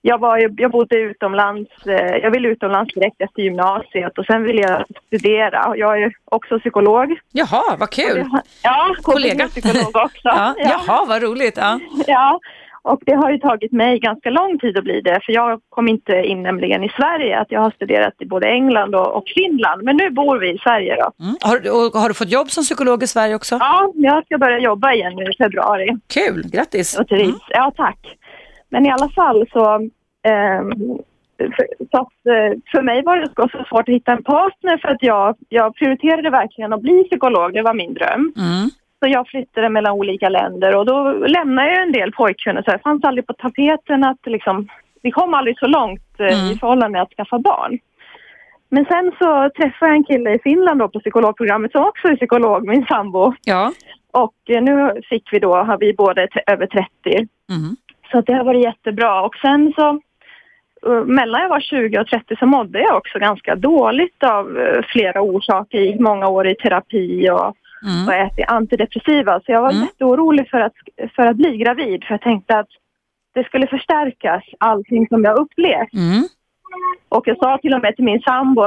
Jag, var, jag bodde utomlands, eh, jag ville utomlands direkt efter gymnasiet och sen ville jag studera. Jag är också psykolog. Jaha, vad kul. Ja, Kollega. psykolog också. ja, Jaha, vad roligt. Ja. Ja, och det har ju tagit mig ganska lång tid att bli det, för jag kom inte in nämligen i Sverige. Att jag har studerat i både England och, och Finland, men nu bor vi i Sverige då. Mm. Har, har du fått jobb som psykolog i Sverige också? Ja, jag ska börja jobba igen nu i februari. Kul, grattis. Och trivs. Ja, tack. Men i alla fall så, ehm, för, så att, eh, för mig var det så svårt att hitta en partner för att jag, jag prioriterade verkligen att bli psykolog, det var min dröm. Mm. Så jag flyttade mellan olika länder och då lämnade jag en del pojkvänner. Så det fanns aldrig på tapeten att liksom, vi kom aldrig så långt eh, i förhållande att skaffa barn. Men sen så träffade jag en kille i Finland då på psykologprogrammet som också är psykolog, min sambo. Ja. Och eh, nu fick vi då, har vi båda över 30. Mm. Så det har varit jättebra. Och sen så eh, mellan jag var 20 och 30 så mådde jag också ganska dåligt av eh, flera orsaker. I många år i terapi och, Mm. och ätit antidepressiva. Så jag var jätteorolig för att, för att bli gravid. För jag tänkte att det skulle förstärkas, allting som jag upplevt. Mm. Och jag sa till och med till min sambo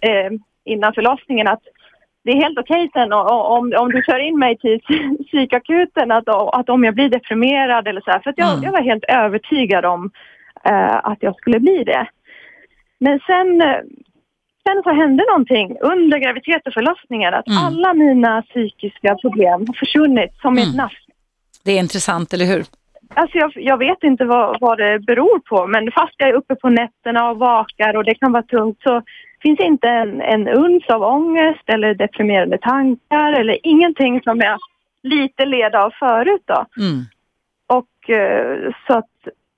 eh, innan förlossningen att det är helt okej sen och, och, om, om du kör in mig till psykakuten att, att om jag blir deprimerad eller så här. För jag, jag var helt övertygad om eh, att jag skulle bli det. Men sen, eh, sen så hände någonting under graviditet och förlossningen att Mm. alla mina psykiska problem har försvunnit som i ett nafs. Det är intressant, eller hur? Alltså jag, jag vet inte vad, vad det beror på, men fast jag är uppe på nätterna och vakar och det kan vara tungt så finns inte en, en uns av ångest eller deprimerande tankar eller ingenting som jag lite led av förut då. Mm. Och eh, så att,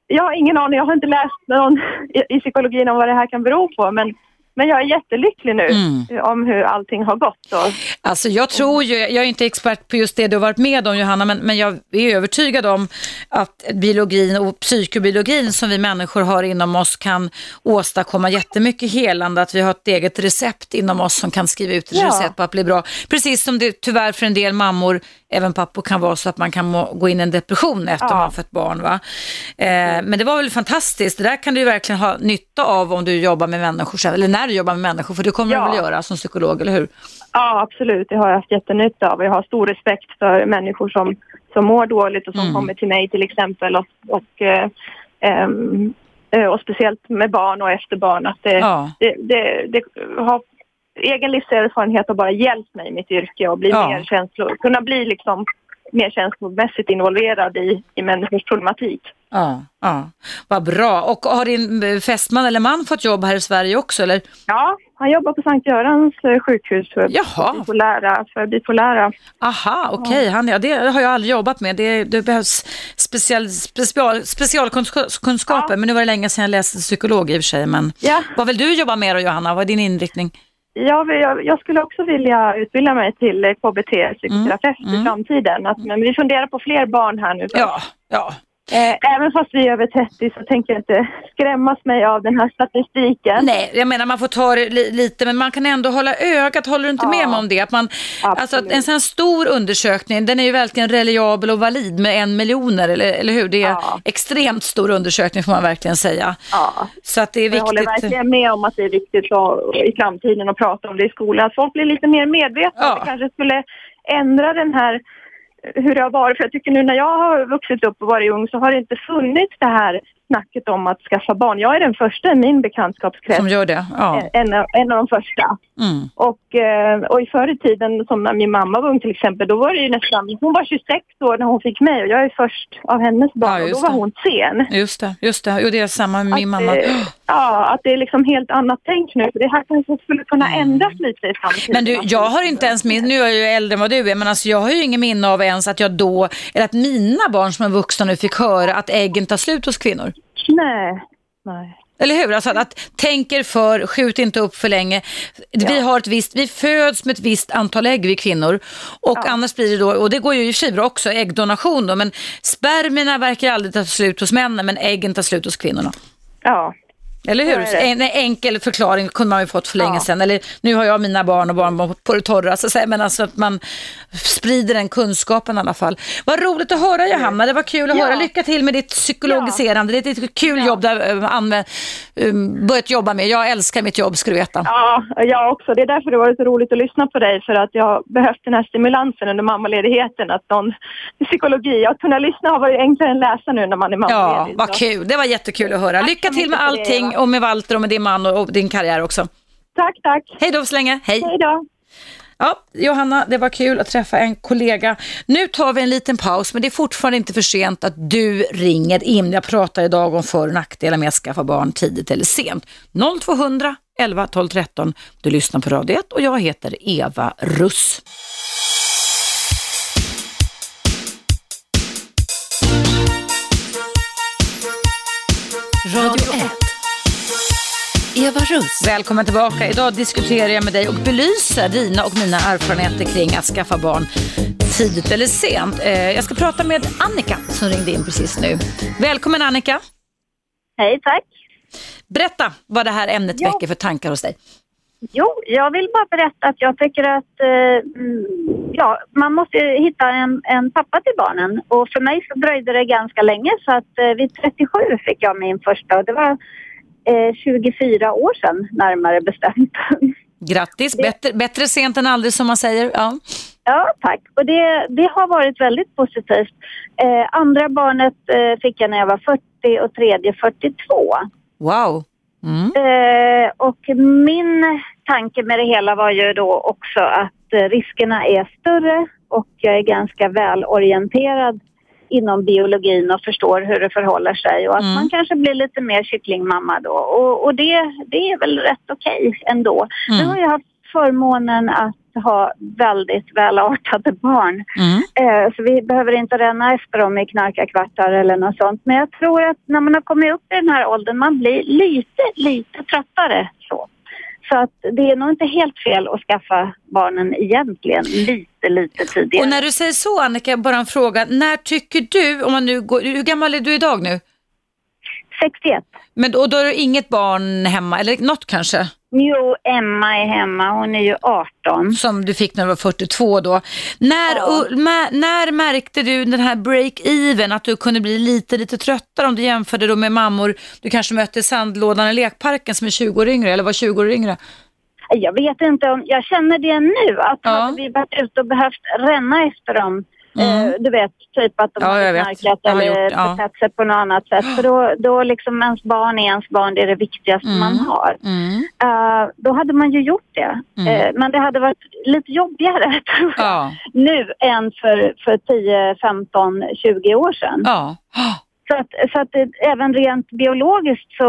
jag har ingen aning, jag har inte läst någon i, i psykologin om vad det här kan bero på, men, men jag är jättelycklig nu Mm. om hur allting har gått. Och, Alltså jag tror ju, jag är inte expert på just det du har varit med om Johanna, men, men jag är övertygad om att biologin och psykobiologin som vi människor har inom oss kan åstadkomma jättemycket helande, att vi har ett eget recept inom oss som kan skriva ut ett Ja. recept på att bli bra. Precis som det tyvärr för en del mammor, även pappor kan vara så att man kan gå in i en depression efter Ja. man fått barn. Va? Eh, men det var väl fantastiskt, det där kan du verkligen ha nytta av om du jobbar med människor eller när du jobbar med människor, för det kommer Ja. du väl göra som psykolog, eller hur? Ja, absolut. Det har jag haft jättenytta av. Jag har stor respekt för människor som, som mår dåligt och som Mm. kommer till mig till exempel. Och, och, eh, ehm, eh, och speciellt med barn och efter barn. Att det, Ja. det, det, det har, egen livserfarenhet har bara hjälpt mig i mitt yrke och bli Ja. mer känslo, kunna bli liksom mer känslomässigt involverad i, i människors problematik. Ja, ja. Vad bra. Och har din eh, fästman eller man fått jobb här i Sverige också? Eller? Ja, han jobbar på Sankt Görans eh, sjukhus för Jaha. bipolära. För bipolära. Aha, okej. Han, ja, det har jag aldrig jobbat med. Det, det behövs special, special, specialkunskaper, men nu var det länge sedan jag läste psykolog i och för sig. Men Ja. vad vill du jobba med då, Johanna? Vad är din inriktning? Ja, vi- jag, jag skulle också vilja utbilda mig till KBT, psykoterapeut Mm. i framtiden. Att, men vi funderar på fler barn här nu. Ja, ja. Eh, även fast vi är över 30 så tänker jag inte skrämmas mig av den här statistiken. Nej, jag menar man får ta det li, lite, men man kan ändå hålla ögat. Håller du inte med mig om det? Att man, alltså att en sån här stor undersökning, den är ju verkligen reliabel och valid med en miljoner, eller, eller hur? Det är extremt stor undersökning får man verkligen säga. Ja. Så att det är Jag håller viktigt. verkligen med om att det är viktigt att, i framtiden att prata om det i skolan. Att folk blir lite mer medvetna. Att det kanske skulle ändra den här hur det har varit. För jag tycker nu när jag har vuxit upp och varit ung så har det inte funnits det här snacket om att skaffa barn. Jag är den första i min bekantskapskrets. Som gör det? Ja. En, av- en av de första. Mm. Och, eh, och i förr i tiden, som när min mamma var ung till exempel, då var det ju nästan, hon var 26 år när hon fick mig och jag är först av hennes barn och då var det. hon sen. Just det, just det. Jo, det är samma med min mamma. Eh, ja, att det är liksom helt annat tänk nu. Det här kanske skulle kunna ändras lite i framtiden. Men du, jag har inte ens min, nu är jag ju äldre än vad du är, men alltså jag har ju ingen minne av ens att jag då, eller att mina barn som är vuxna nu fick höra att äggen tar slut hos kvinnor. Nej, nej. Eller hur? Alltså att, tänker för, skjut inte upp för länge. Vi, har ett visst, vi föds med ett visst antal ägg, vi kvinnor. Och annars blir det då, och det går ju i och för sig bra också, äggdonation då, men spermierna verkar aldrig ta slut hos männen, men äggen tar slut hos kvinnorna. Ja. Eller hur? En enkel förklaring kunde man ju fått för länge Ja. sedan. Eller nu har jag mina barn och barnbarn på det torra, så att säga. men alltså att man sprider den kunskapen i alla fall. Vad roligt att höra Johanna, det var kul att Ja. höra. Lycka till med ditt psykologiserande. Det är ett kul jobb du har äh, använt, um, börjat jobba med. Jag älskar mitt jobb, ska du veta. Ja, jag också. Det är därför det var så roligt att lyssna på dig för att jag har behövt den här stimulansen under mammaledigheten. Att någon psykologi, att kunna lyssna har varit enklare än läsa nu när man är Ja, mammaledig. vad Så- kul. Det var jättekul att höra. Lycka till med allting Och med Walter och med din man och, och din karriär också. Tack, tack. Hej då så länge. Hej. Hej då. Ja, Johanna, det var kul att träffa en kollega. Nu tar vi en liten paus, men det är fortfarande inte för sent att du ringer in. Jag pratar idag om för och nackdelar med att skaffa barn tidigt eller sent. 0200 11 12 13. Du lyssnar på Radio 1 och jag heter Eva Russ. Radio 1. Eva Russ. Välkommen tillbaka. Idag diskuterar jag med dig och belyser dina och mina erfarenheter kring att skaffa barn tidigt eller sent. Eh, Jag ska prata med Annika som ringde in precis nu. Välkommen Annika. Hej, tack. Berätta vad det här ämnet Ja. väcker för tankar hos dig. Jo, jag vill bara berätta att jag tycker att eh, mm, ja, man måste hitta en, en pappa till barnen. Och för mig så dröjde det ganska länge så att eh, vid 37 fick jag min första och det var 24 år sedan närmare bestämt. Grattis, bättre, bättre sent än aldrig som man säger. Ja. Ja, tack. Och det, det har varit väldigt positivt. Eh, andra barnet eh, fick jag när jag var 40 och tredje 42. Wow. Mm. Eh, och min tanke med det hela var ju då också att eh, riskerna är större och jag är ganska välorienterad inom biologin och förstår hur det förhåller sig och att Mm. man kanske blir lite mer kycklingmamma då. Och, och det, det är väl rätt okej ändå. Mm. Nu har jag haft förmånen att ha väldigt välartade barn. Eh, Så vi behöver inte ränna efter dem i knarkarkvartar eller något sånt. Men jag tror att när man har kommit upp i den här åldern, man blir lite, lite tröttare. Så, så att det är nog inte helt fel att skaffa barnen egentligen lite, lite tidigare. Och när du säger så Annika, bara en fråga. När tycker du, om man nu går, hur gammal är du idag nu? 61. Men då, då är det inget barn hemma, eller något kanske? Jo, Emma är hemma. Hon är ju 18. Som du fick när du var 42 då. När, Ja. och, när märkte du den här break-even, att du kunde bli lite, lite tröttare om du jämförde då med mammor du kanske mötte i sandlådan i lekparken som är 20 år yngre, eller var 20 år yngre? Jag vet inte om, jag känner det nu att hade vi varit ute och behövt ränna efter dem Eh, du vet, typ att de Mm. Ja, har knarkat eller gjort, ja. betett sig på något annat sätt. För då, då liksom ens barn är ens barn, det är det viktigaste Mm. man har. Eh, då hade man ju gjort det. Mm. Eh, men det hade varit lite jobbigare tror jag, Ja. nu än för, för 10, 15, 20 år sedan. Ja. Så att, så att det, även rent biologiskt så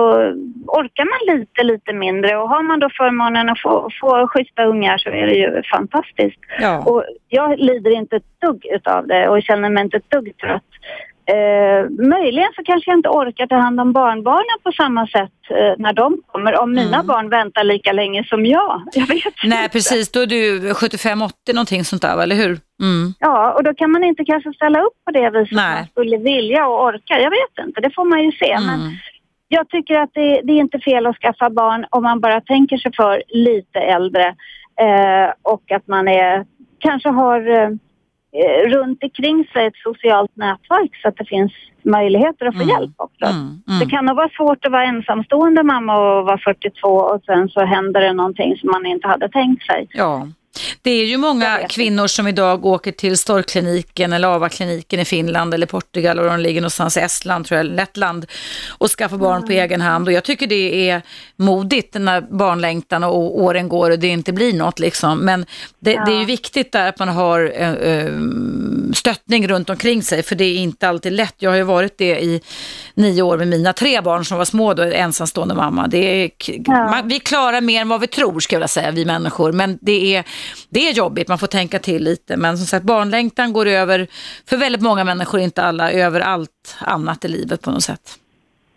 orkar man lite, lite mindre och har man då förmånen att få, få schyssta ungar så är det ju fantastiskt. Ja. Och jag lider inte ett dugg utav det och känner mig inte ett dugg trött. Eh, möjligen så kanske jag inte orkar ta hand om barnbarnen på samma sätt eh, när de kommer. Om mina Mm. barn väntar lika länge som jag. Jag vet Nej, inte. precis. Då är du 75-80 någonting sånt där, eller hur? Mm. Ja, och då kan man inte kanske ställa upp på det viset Nej. man skulle vilja och orka. Jag vet inte, det får man ju se. Men Mm. jag tycker att det, det är inte fel att skaffa barn om man bara tänker sig för lite äldre eh, och att man är, kanske har eh, runt omkring sig ett socialt nätverk så att det finns möjligheter att få hjälp också. Det kan nog vara svårt att vara ensamstående mamma och vara 42 och sen så händer det någonting som man inte hade tänkt sig. Ja. Det är ju många kvinnor som idag åker till Storkliniken eller AVA-kliniken i Finland eller Portugal och de ligger någonstans i Estland, tror jag, Lettland och skaffar barn på egen hand. Och jag tycker det är modigt när barnlängtan och åren går och det inte blir något liksom. Men det, Ja. det är ju viktigt där att man har eh, stöttning runt omkring sig för det är inte alltid lätt. Jag har ju varit det i nio år med mina tre barn som var små då, ensamstående mamma. Det är, man, vi klarar mer än vad vi tror, ska jag vilja säga, vi människor. Men det är, det är jobbigt, man får tänka till lite. Men som sagt, barnlängtan går över, för väldigt många människor, inte alla, över allt annat i livet på något sätt.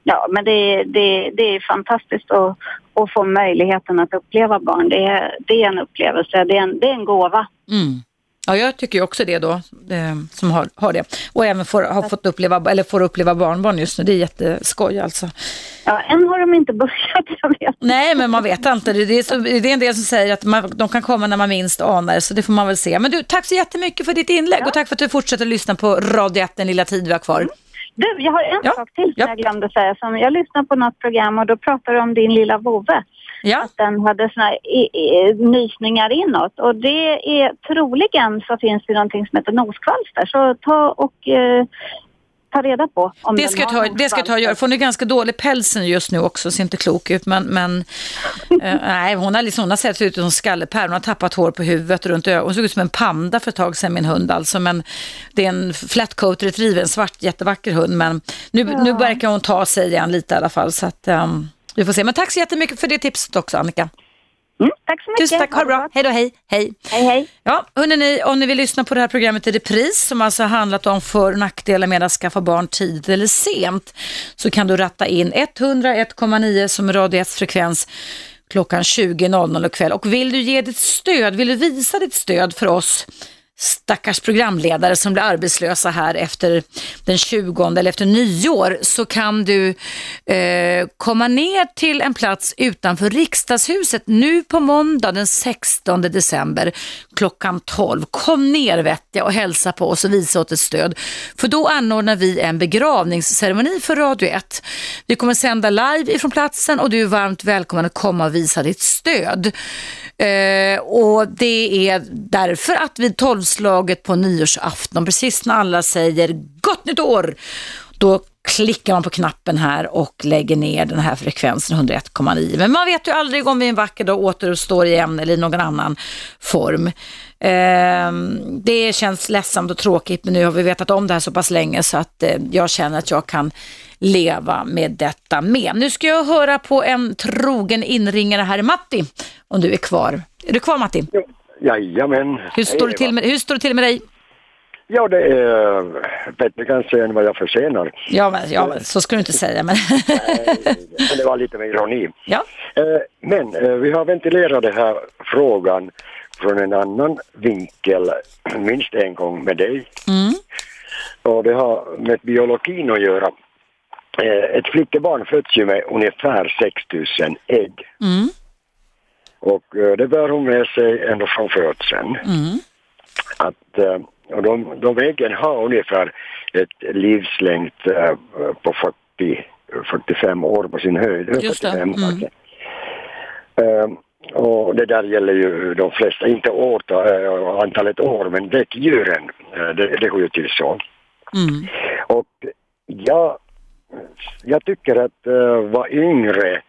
Ja, men det, det, det är fantastiskt att, att få möjligheten att uppleva barn. Det är, det är en upplevelse, det är en, det är en gåva. Mm. Ja, jag tycker också det då, eh, som har, har det. Och även får, har fått uppleva, eller får uppleva barnbarn just nu. Det är jätteskoj alltså. Ja, än har de inte börjat, jag vet. Nej, men man vet inte. Det är, så, det är en del som säger att man, de kan komma när man minst anar, så det får man väl se. Men du, tack så jättemycket för ditt inlägg och tack för att du fortsätter lyssna på Radio 1 den lilla tid vi har kvar. Du, jag har en sak till som jag glömde säga. Som jag lyssnade på något program och då pratade de om din lilla vovve. Att den hade såna här i, i, nysningar inåt. Och det är troligen så finns det någonting som heter noskvalster. Så ta och eh, ta reda på om Det ska, ta, det ska jag ta och göra. för Hon är ganska dålig pälsen just nu också, ser inte klok ut. Men, men eh, nej, hon har, liksom, hon har sett ut som skallepär. Hon har tappat hår på huvudet och runt ögonen. Hon såg ut som en panda för ett tag sedan, min hund alltså. Men det är en flat coat retriever, en svart jättevacker hund. Men nu, Ja. nu verkar hon ta sig igen lite i alla fall. Så att, ehm, vi får se. Men tack så jättemycket för det tipset också, Annika. tack så mycket. Tusen tack, ha det bra. Hej då, hej. Hej, hej. hej. Ja, hörni, om ni vill lyssna på det här programmet i repris som alltså handlat om för och nackdelar med att skaffa barn tidigt eller sent så kan du ratta in 101,9 som Radio 1 frekvens klockan 20.00 ikväll. Och vill du ge ditt stöd, vill du visa ditt stöd för oss stackars programledare som blir arbetslösa här efter den 20 eller efter nyår så kan du eh, komma ner till en plats utanför riksdagshuset nu på måndag den 16 december klockan 12. Kom ner vet jag och hälsa på oss och visa åt ett stöd. För då anordnar vi en begravningsceremoni för Radio 1. Vi kommer sända live ifrån platsen och du är varmt välkommen att komma och visa ditt stöd. Eh, och det är därför att vid tolvslaget på nyårsafton, precis när alla säger gott nytt år, då klickar man på knappen här och lägger ner den här frekvensen 101,9. Men man vet ju aldrig om vi en vacker dag återuppstår igen eller i någon annan form. Eh, det känns ledsamt och tråkigt men nu har vi vetat om det här så pass länge så att eh, jag känner att jag kan leva med detta med. Nu ska jag höra på en trogen inringare här, Matti, om du är kvar. Är du kvar Matti? Jajamän. Hur står, det till med, hur står det till med dig? Ja, det är bättre kanske än vad jag förtjänar. Ja, men, ja men, så ska du inte säga. Men... Men det var lite med ironi. Ja. Eh, Men eh, vi har ventilerat den här frågan från en annan vinkel minst en gång med dig. Mm. Och det har med biologin att göra. Eh, Ett flickebarn föds ju med ungefär 6000 ägg. Mm. Och eh, det bär hon med sig ända från födseln. Mm. Att, eh, och de, de äggen har ungefär ett livslängd på 40, 45 år på sin höjd. Just det. 45 Mm. kanske. Eh, och det där gäller ju de flesta, inte år, eh, antalet år, men däggdjuren, eh, det, det går ju till så. Mm. Och jag, jag tycker att uh, vad yngre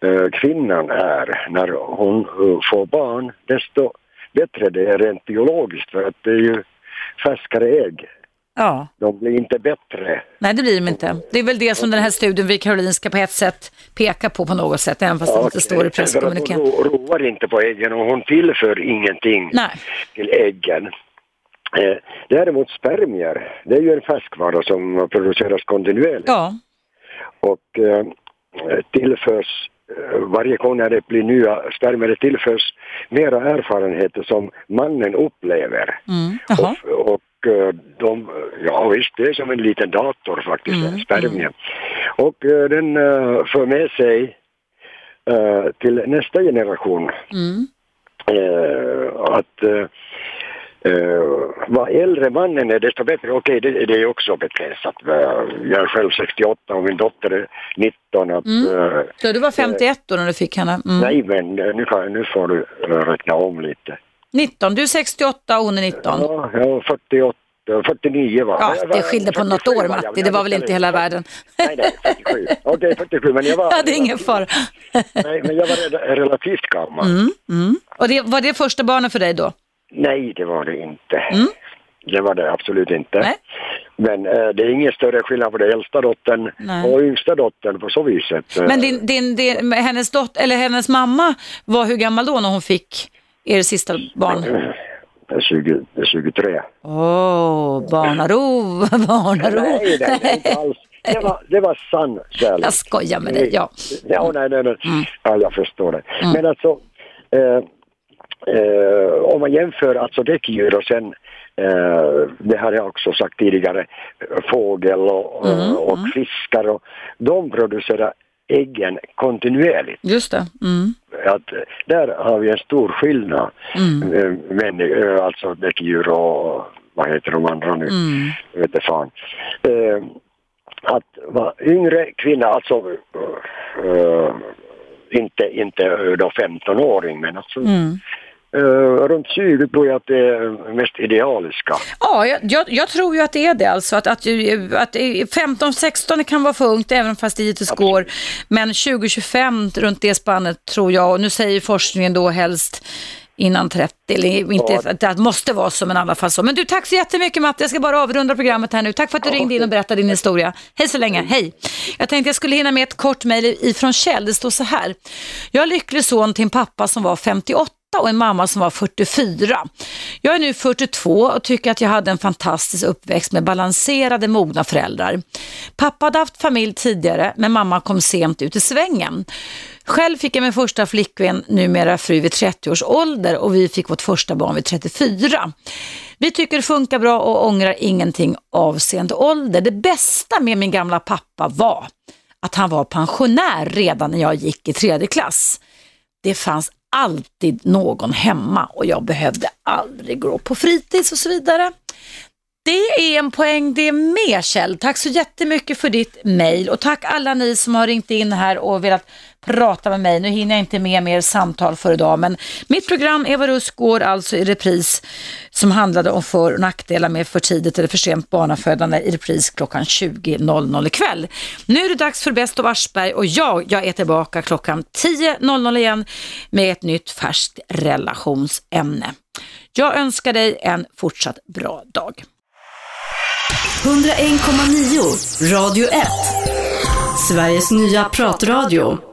eh, kvinnan är när hon eh, får barn, desto bättre det är rent biologiskt för att det är ju färskare ägg. Ja. De blir inte bättre. Nej, det blir de inte. Det är väl det som den här studien vid Karolinska på ett sätt pekar på på något sätt, även fast det inte står i presskommunikén. hon ro- roar inte på äggen och hon tillför ingenting Nej. till äggen. Eh, däremot spermier, det är ju en färskvara som produceras kontinuerligt. Ja. Och eh, tillförs eh, varje gång när det blir nya spermier, tillförs mera erfarenheter som mannen upplever. Mm. Och eh, de, ja visst, det är som en liten dator faktiskt, Mm, en spermie. Och den för med sig till nästa generation Mm. att eh, vad äldre mannen är desto bättre. Okej, det, det är också begränsat. Eh, Jag är själv 68 och min dotter är 19. Att, Mm. eh, Så du var 51 då när du fick henne? Mm. Nej, men nu, kan, nu får du räkna om lite. 19. Du är 68 och hon är 19. Ja, jag var 48, 49 var Ja, det skilde på något 47 år var Matti, det var jag väl inte hela världen. Nej, nej, 47. Okej, 47, men jag var... Ja, det är ingen fara. Nej, men jag var re- relativt gammal. Mm, mm. Och det, var det första barnet för dig då? Nej, det var det inte. Mm. Det var det absolut inte. Nej. Men eh, det är ingen större skillnad på den äldsta dottern Nej. och yngsta dottern på så viset. Eh, Men din, din, din, hennes, dot, eller hennes mamma var hur gammal då när hon fick er sista barn? det är 20, det är 23. Åh, oh, barnaro, barnaro. Nej, nej, nej, inte alls. Det var, det var sann kärlek. Jag skojar med dig, ja. Ja, nej, nej, nej. Mm. Ja, jag förstår det. Men alltså, eh, eh, om man jämför alltså däckdjur och sen, eh, det har jag också sagt tidigare, fågel och, Mm, och fiskar och de producerar äggen kontinuerligt. Just det. Mm. Att, eh, där har vi en stor skillnad. Mm. Eh, Men, eh, alltså däckdjur och vad heter de andra nu? Mm. Vet fan. Eh, att vara yngre kvinna, alltså eh, inte, inte då 15-åring men alltså Mm. Eh, runt 20 tror jag att det är mest idealiska. Ja, jag, jag, jag tror ju att det är det alltså. Att, att, att 15-16 kan vara för ungt även fast det givetvis går. Men 20-25 runt det spannet tror jag, och nu säger forskningen då helst innan 30, eller inte Ja. det måste vara så, men i alla fall så. Men du, tack så jättemycket Matte, jag ska bara avrunda programmet här nu. Tack för att du ringde in och berättade din historia. Hej så länge, hej. Jag tänkte jag skulle hinna med ett kort mejl ifrån Kjell, det står så här. Jag är lycklig son till en pappa som var 58 och en mamma som var 44. Jag är nu 42 och tycker att jag hade en fantastisk uppväxt med balanserade, mogna föräldrar. Pappa hade haft familj tidigare, men mamma kom sent ut i svängen. Själv fick jag min första flickvän, numera fru, vid 30 års ålder och vi fick vårt första barn vid 34. Vi tycker det funkar bra och ångrar ingenting avseende ålder. Det bästa med min gamla pappa var att han var pensionär redan när jag gick i tredje klass. Det fanns alltid någon hemma och jag behövde aldrig gå på fritids och så vidare. Det är en poäng det med Kjell. Tack så jättemycket för ditt mejl och tack alla ni som har ringt in här och velat prata med mig. Nu hinner jag inte med mer samtal för idag men mitt program Eva Rusk går alltså i repris som handlade om för och nackdelar med för tidigt eller för sent barnafödande i repris klockan 20.00 ikväll. Nu är det dags för Bäst av Aschberg och jag, jag är tillbaka klockan 10.00 igen med ett nytt färskt relationsämne. Jag önskar dig en fortsatt bra dag. 101,9 Radio 1. Sveriges nya pratradio.